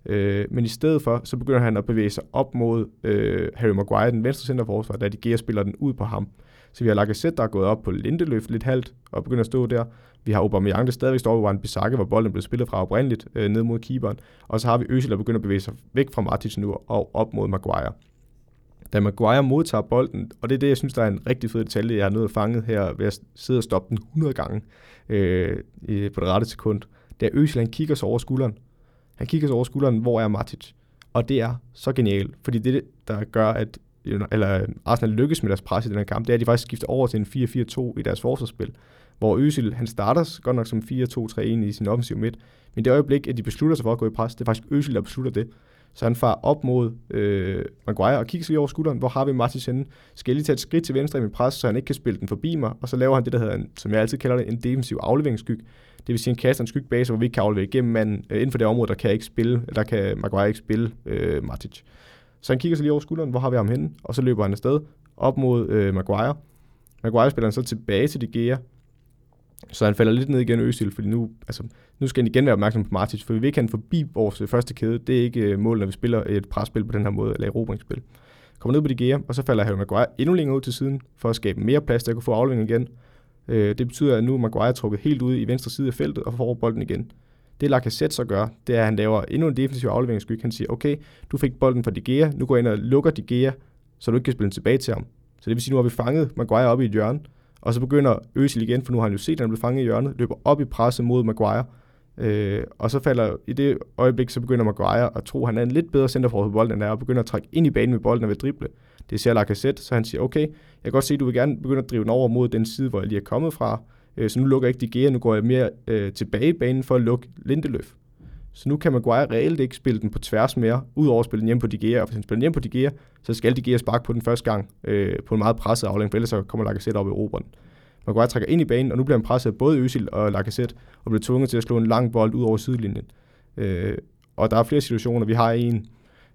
[SPEAKER 2] Øh, men i stedet for, så begynder han at bevæge sig op mod øh, Harry Maguire, den venstre centerforsvar, da de Gea spiller den ud på ham. Så vi har Lacazette, der er gået op på Lindeløf lidt halvt og begynder at stå der. Vi har Aubameyang, der stadigvæk står over en Bissaka, hvor bolden blev spillet fra oprindeligt øh, ned mod keeperen. Og så har vi Øsil, der begynder at bevæge sig væk fra Matic nu og op mod Maguire. Da Maguire modtager bolden, og det er det, jeg synes, der er en rigtig fed detalje, jeg har nået fange her ved at sidde og stoppe den 100 gange øh, i, på det rette sekund. Det er Øsil, han kigger sig over skulderen. Han kigger sig over skulderen, hvor er Matic? Og det er så genialt, fordi det, der gør, at eller Arsenal lykkes med deres pres i den her kamp, det er, at de faktisk skifter over til en 4-4-2 i deres forsvarsspil, hvor Özil, han starter godt nok som 4-2-3-1 i sin offensiv midt, men det øjeblik, at de beslutter sig for at gå i pres, det er faktisk Özil, der beslutter det. Så han farer op mod øh, Maguire og kigger sig lige over skulderen, hvor har vi Martins henne? Skal jeg lige tage et skridt til venstre i min pres, så han ikke kan spille den forbi mig, og så laver han det, der hedder, en, som jeg altid kalder det, en defensiv afleveringsskyg. Det vil sige, en kaster en skyg base, hvor vi ikke kan aflevere igennem manden. Øh, inden for det område, der kan ikke spille, der kan Maguire ikke spille øh, Matic. Så han kigger sig lige over skulderen, hvor har vi ham henne? Og så løber han afsted op mod øh, Maguire. Maguire spiller han så tilbage til De Gea. Så han falder lidt ned igen Østil, fordi nu, altså, nu skal han igen være opmærksom på Martins, for vi vil ikke have han forbi vores øh, første kæde. Det er ikke øh, målet, når vi spiller et presspil på den her måde, eller erobringsspil. Kommer ned på De Gea, og så falder Harry Maguire endnu længere ud til siden, for at skabe mere plads til at kunne få afleveringen igen. Øh, det betyder, at nu er Maguire trukket helt ud i venstre side af feltet og får bolden igen. Det Lacazette så gør, det er, at han laver endnu en defensiv afleveringsskyg. Han siger, okay, du fik bolden fra De Gea, nu går jeg ind og lukker De Gea, så du ikke kan spille den tilbage til ham. Så det vil sige, nu har vi fanget Maguire op i et hjørne, og så begynder Øsil igen, for nu har han jo set, at han blev fanget i hjørnet, løber op i presset mod Maguire, øh, og så falder i det øjeblik, så begynder Maguire at tro, at han er en lidt bedre centerforhold på bolden, end er, og begynder at trække ind i banen med bolden og vil drible. Det ser Lacazette, så han siger, okay, jeg kan godt se, at du vil gerne begynde at drive den over mod den side, hvor jeg lige er kommet fra, øh, så nu lukker jeg ikke De Gea, nu går jeg mere øh, tilbage i banen for at lukke Lindeløf. Så nu kan Maguire reelt ikke spille den på tværs mere, udover at spille den hjem på De Gea. Og hvis han spiller den hjem på De Gea, så skal De Gea sparke på den første gang øh, på en meget presset aflæng, for ellers så kommer Lacazette op i Roberen. Maguire trækker ind i banen, og nu bliver han presset af både Øsil og Lacazette, og bliver tvunget til at slå en lang bold ud over sidelinjen. Øh, og der er flere situationer. Vi har en,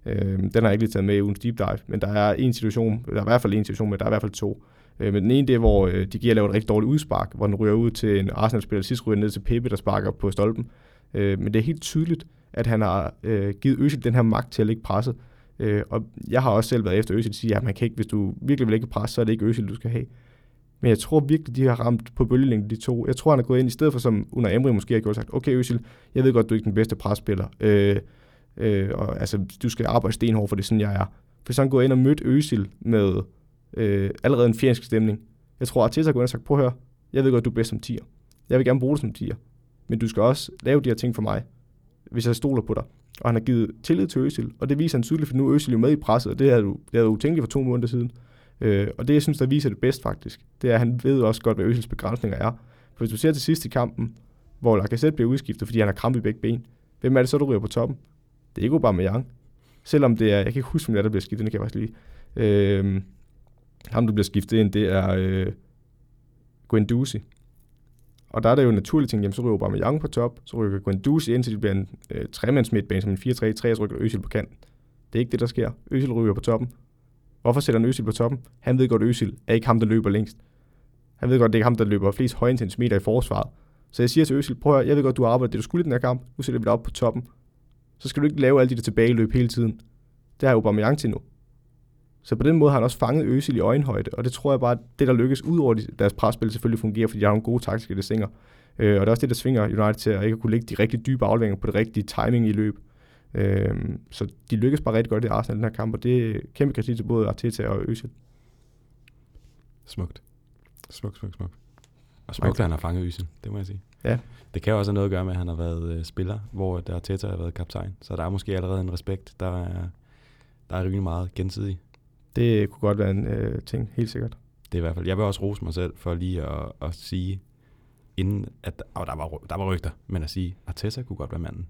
[SPEAKER 2] øh, den har jeg ikke lige taget med i ugens deep dive, men der er en situation, der er i hvert fald en situation, men der er i hvert fald to. Øh, men den ene, det er, hvor øh, De giver lavet et rigtig dårligt udspark, hvor den ryger ud til en Arsenal-spiller, sidst ryger ned til Pepe, der sparker på stolpen. Øh, men det er helt tydeligt, at han har øh, givet Øsil den her magt til at ligge presset. Øh, og jeg har også selv været efter Øsil og sige, at man kan ikke, hvis du virkelig vil ikke presse, så er det ikke Øsil, du skal have. Men jeg tror virkelig, de har ramt på bølgelængde, de to. Jeg tror, han er gået ind, i stedet for som under Emre måske har gjort sagt, okay Øsil, jeg ved godt, du er ikke den bedste presspiller. Øh, øh, og altså, du skal arbejde stenhårdt, for det er sådan, jeg er. For så han går ind og mødt Øsil med øh, allerede en fjendsk stemning. Jeg tror, at Arteta har gået ind og sagt, prøv at høre, jeg ved godt, du er bedst som tiger. Jeg vil gerne bruge dig som tiger. Men du skal også lave de her ting for mig, hvis jeg stoler på dig. Og han har givet tillid til Øsil, og det viser han tydeligt, for nu er Øsil jo med i presset, og det havde du, det havde utænkeligt for to måneder siden. Øh, og det, jeg synes, der viser det bedst faktisk, det er, at han ved også godt, hvad Øsils begrænsninger er. For hvis du ser til sidst i kampen, hvor Lacazette bliver udskiftet, fordi han har krampe i begge ben, hvem er det så, der ryger på toppen? Det er ikke Aubameyang. Selvom det er, jeg kan ikke huske, hvem det er, der bliver skiftet, det kan jeg faktisk lige. Øh, ham, der bliver skiftet ind, det er øh, Guendouzi. Og der er det jo en naturlig ting, jamen så ryger Aubameyang på top, så rykker Guendouzi ind, til det bliver en øh, tremandsmidtbane som en 4-3-3, så rykker Øsil på kanten. Det er ikke det, der sker. Øsil ryger på toppen. Hvorfor sætter han Øsil på toppen? Han ved godt, at Øsil er ikke ham, der løber længst. Han ved godt, at det er ikke ham, der løber flest højintensimeter i forsvaret. Så jeg siger til Øsil, prøv at jeg ved godt, du har arbejdet det, du skulle i den her kamp. Nu sætter vi dig op på toppen. Så skal du ikke lave alle de der tilbageløb hele tiden. Det har Aubameyang til nu. Så på den måde har han også fanget Øsil i øjenhøjde, og det tror jeg bare, at det der lykkes ud over deres presspil selvfølgelig fungerer, fordi de har nogle gode taktiske desinger. Øh, og det er også det, der svinger United til at ikke kunne lægge de rigtig dybe afleveringer på det rigtige timing i løb. Øh, så de lykkes bare rigtig godt i Arsenal den her kamp, og det er kæmpe kritik til både Arteta og Øsil.
[SPEAKER 1] Smukt. Smukt, smukt, smukt. Og smukt, at han har fanget Øsil, det må jeg sige.
[SPEAKER 2] Ja.
[SPEAKER 1] Det kan også have noget at gøre med, at han har været øh, spiller, hvor der Arteta har været kaptajn. Så der er måske allerede en respekt, der er, der er rimelig meget gensidig.
[SPEAKER 2] Det kunne godt være en øh, ting, helt sikkert.
[SPEAKER 1] Det er i hvert fald. Jeg vil også rose mig selv for lige at, at sige, inden at oh, der, var, der var rygter, men at sige, at Arteta kunne godt være manden.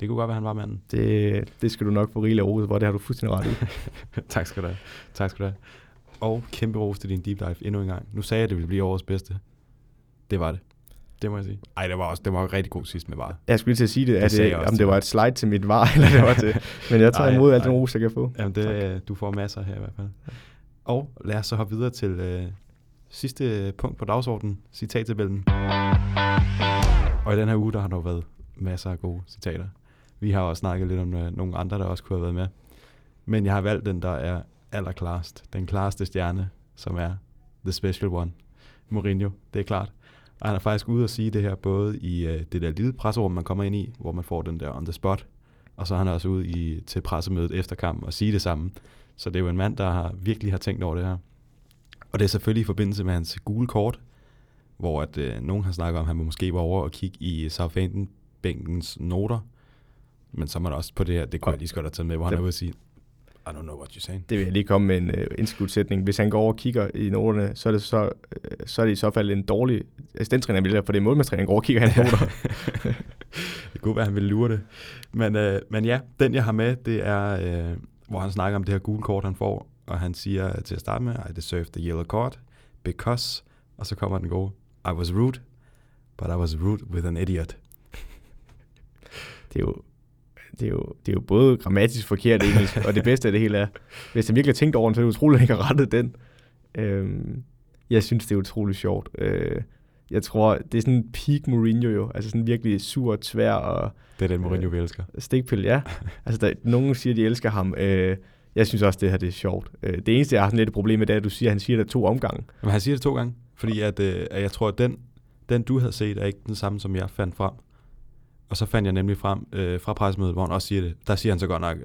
[SPEAKER 1] Det kunne godt være, han var manden.
[SPEAKER 2] Det, det skal du nok få rigeligt ros hvor det har du fuldstændig ret i.
[SPEAKER 1] tak skal du have. Tak skal du have. Og kæmpe ros til din deep dive endnu en gang. Nu sagde jeg, at det ville blive årets bedste. Det var det. Det må jeg sige. Ej, det var også det var rigtig god sidst med var.
[SPEAKER 2] Jeg skulle lige til at sige det, det at det, om det var et slide til mit var, eller det var til. Men jeg tager ej, imod alt den ros, jeg kan få.
[SPEAKER 1] Jamen, det, tak. du får masser her i hvert fald. Og lad os så hoppe videre til øh, sidste punkt på dagsordenen, citattabellen. Og i den her uge, der har der været masser af gode citater. Vi har også snakket lidt om øh, nogle andre, der også kunne have været med. Men jeg har valgt den, der er allerklarest. Den klareste stjerne, som er The Special One. Mourinho, det er klart. Og han er faktisk ude og sige det her, både i øh, det der lille presserum, man kommer ind i, hvor man får den der on the spot, og så er han også ude i, til pressemødet efter kampen og sige det samme. Så det er jo en mand, der har, virkelig har tænkt over det her. Og det er selvfølgelig i forbindelse med hans gule kort, hvor at, øh, nogen har snakket om, at han måske var over og kigge i Southampton-bænkens noter, men så er man også på det her, det kunne jeg lige så godt have taget med, hvor han er ude og sige, I don't know what you're saying.
[SPEAKER 2] Det vil jeg lige komme med en uh, indskudsætning. Hvis han går over og kigger i noterne, så er det, så, uh, så er det i så fald en dårlig assistenttræner, for det er målmandstræner, han går over og kigger i hans noter.
[SPEAKER 1] det kunne være, han ville lure det. Men, uh, men ja, den jeg har med, det er, uh, hvor han snakker om det her gule kort, han får, og han siger til at starte med, I deserve the yellow card, because, og så kommer den gode, I was rude, but I was rude with an idiot.
[SPEAKER 2] det er jo det er, jo, det er jo både grammatisk forkert engelsk, og det bedste af det hele er, hvis han virkelig har tænkt over den, så er det utroligt, at han ikke har rettet den. Øhm, jeg synes, det er utroligt sjovt. Øh, jeg tror, det er sådan en peak Mourinho jo, altså sådan virkelig sur, tvær og...
[SPEAKER 1] Det er den Mourinho, øh, vi elsker.
[SPEAKER 2] Stikpil, ja. altså, der, nogen siger, de elsker ham. Øh, jeg synes også, det her det er sjovt. Øh, det eneste, jeg har sådan lidt et problem med, det er, at du siger, at han siger det to omgange.
[SPEAKER 1] Men han siger det to gange, fordi at, øh, at jeg tror, at den, den, du havde set, er ikke den samme, som jeg fandt frem. Og så fandt jeg nemlig frem øh, fra pressemødet, hvor han også siger det. Der siger han så godt nok,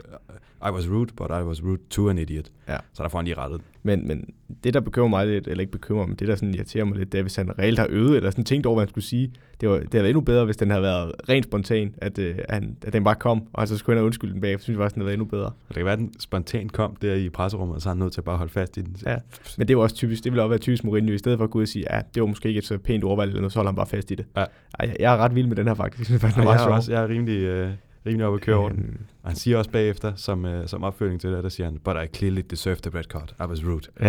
[SPEAKER 1] i was rude, but I was rude to an idiot. Ja. Så der får han lige rettet.
[SPEAKER 2] Men, men det, der bekymrer mig lidt, eller ikke bekymrer mig, det der sådan irriterer mig lidt, det er, hvis han reelt har øvet, eller sådan tænkt over, hvad han skulle sige. Det, var, det havde været endnu bedre, hvis den havde været rent spontan, at, øh, han, at den bare kom, og så skulle han have undskyldt den bag. Jeg synes faktisk, den havde været endnu bedre.
[SPEAKER 1] Det kan være, at den spontant kom der i presserummet, og så er han nødt til at bare holde fast i den.
[SPEAKER 2] Ja, men det var også typisk, det ville også være typisk Mourinho, i stedet for at gå ud og sige, ja, det var måske ikke et så pænt ordvalg, eller noget, så holder han bare fast i det. Ja. Ej, jeg, jeg er ret vild med den her faktisk. Jeg
[SPEAKER 1] Ej, jeg, er også, jeg er rimelig... Øh rimelig op at køre over den. Øhm. Og han siger også bagefter, som, uh, som opfølging til det, der siger han, but I clearly deserved the red card. I was rude.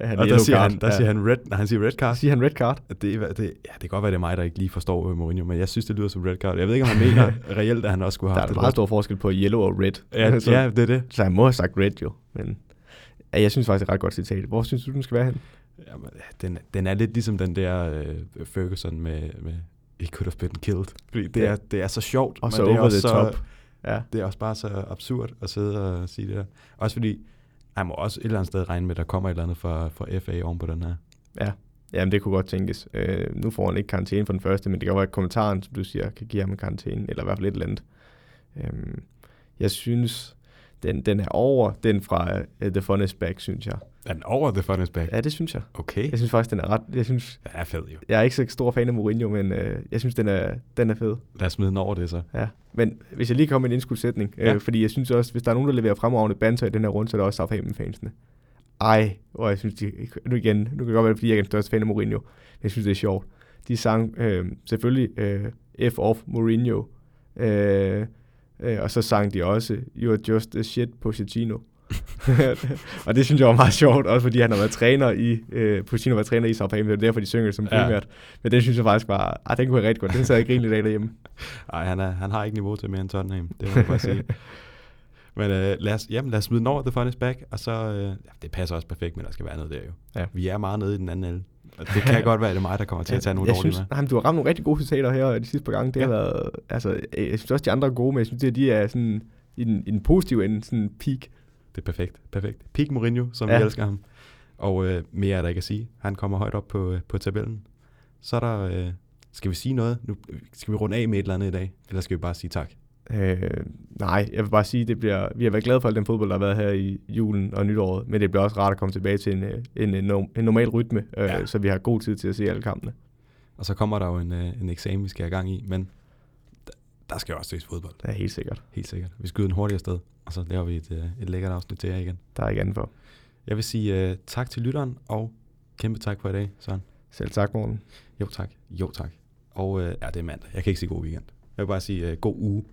[SPEAKER 1] ja, og der siger, han, der ja. siger han red, når han siger red card.
[SPEAKER 2] Siger han red card?
[SPEAKER 1] Det, det, ja, det kan godt være, det er mig, der ikke lige forstår Mourinho, men jeg synes, det lyder som red card. Jeg ved ikke, om han mener reelt, at han også skulle have
[SPEAKER 2] Der er meget stor forskel på yellow og red.
[SPEAKER 1] Ja, så, ja, det er det.
[SPEAKER 2] Så han må have sagt red jo, men ja, jeg synes faktisk, det er et ret godt citat. Hvor synes du, den skal være hen?
[SPEAKER 1] Jamen, den, den er lidt ligesom den der uh, Ferguson med, med He could have been killed. Fordi det, ja. er, det er så sjovt.
[SPEAKER 2] Og så over the så, top Ja.
[SPEAKER 1] Det er også bare så absurd at sidde og sige det der. Også fordi, han må også et eller andet sted regne med, at der kommer et eller andet fra, fra FA oven på den her.
[SPEAKER 2] Ja, jamen det kunne godt tænkes. Øh, nu får han ikke karantæne for den første, men det kan jo være, at kommentaren, som du siger, kan give ham en karantæne, eller i hvert fald et eller andet. Øhm, jeg synes, den, den er over den fra uh, The Funnest Back, synes jeg.
[SPEAKER 1] Er den over The Funnest Back?
[SPEAKER 2] Ja, det synes jeg.
[SPEAKER 1] Okay.
[SPEAKER 2] Jeg synes faktisk, den er ret... Jeg, synes,
[SPEAKER 1] Det er fed jo.
[SPEAKER 2] jeg er ikke så stor fan af Mourinho, men øh, jeg synes, den er, den er fed.
[SPEAKER 1] Lad os smide den over det så.
[SPEAKER 2] Ja. Men hvis jeg lige kommer med en indskudsætning, øh,
[SPEAKER 1] Ja.
[SPEAKER 2] fordi jeg synes også, hvis der er nogen, der leverer fremragende banter i den her runde, så er det også Southampton-fansene. Ej, hvor jeg synes, de, nu igen, nu kan det godt være, fordi jeg er den største fan af Mourinho, men jeg synes, det er sjovt. De sang øh, selvfølgelig øh, F off Mourinho, øh, øh, og så sang de også You're just a shit Pochettino. og det synes jeg var meget sjovt, også fordi han har været træner i, øh, Pochettino været træner i Southampton, det er derfor, de synger det som
[SPEAKER 1] Ja.
[SPEAKER 2] primært. Men det synes jeg faktisk var, ah, den kunne jeg rigtig godt, den sad jeg grinligt af derhjemme.
[SPEAKER 1] Nej, han, er, han har ikke niveau til mere end Tottenham. Det må jeg bare sige. Men øh, lad, os, jamen, lad os smide den over The Funnest Back, og så, øh, ja, det passer også perfekt, men der skal være noget der jo.
[SPEAKER 2] Ja.
[SPEAKER 1] Vi er meget nede i den anden ende. Og det kan godt være, at det er mig, der kommer til at tage nogle
[SPEAKER 2] jeg
[SPEAKER 1] dårlige
[SPEAKER 2] synes,
[SPEAKER 1] med.
[SPEAKER 2] nej, men du har ramt nogle rigtig gode citater her de sidste par gange. Det
[SPEAKER 1] Ja.
[SPEAKER 2] har været, altså, øh, jeg synes også, de andre er gode, men jeg synes, at de er sådan i den, i den positive ende, sådan peak.
[SPEAKER 1] Det er perfekt, perfekt. Peak Mourinho, som
[SPEAKER 2] Ja.
[SPEAKER 1] vi elsker ham. Og øh, mere er der ikke at sige. Han kommer højt op på, øh, på tabellen. Så er der, øh, skal vi sige noget? Nu skal vi runde af med et eller andet i dag, eller skal vi bare sige tak?
[SPEAKER 2] Øh, nej, jeg vil bare sige, det bliver, vi har været glade for al den fodbold, der har været her i julen og nytåret, men det bliver også rart at komme tilbage til en, øh, en, en, norm- en normal rytme, øh,
[SPEAKER 1] Ja.
[SPEAKER 2] ja. så vi har god tid til at se alle kampene.
[SPEAKER 1] Og så kommer der jo en, øh, en eksamen, vi skal have gang i, men der, der skal jo også ses fodbold.
[SPEAKER 2] Det er helt sikkert.
[SPEAKER 1] Helt sikkert. Vi skyder den hurtigere sted, og så laver vi et, øh, et lækkert afsnit til jer igen.
[SPEAKER 2] Der er ikke andet for.
[SPEAKER 1] Jeg vil sige uh, tak til lytteren, og kæmpe tak for i dag, Søren.
[SPEAKER 2] Selv tak, morgen.
[SPEAKER 1] Jo tak. Jo tak. Og uh, ja, det er mandag. Jeg kan ikke sige god weekend. Jeg vil bare sige uh, god uge.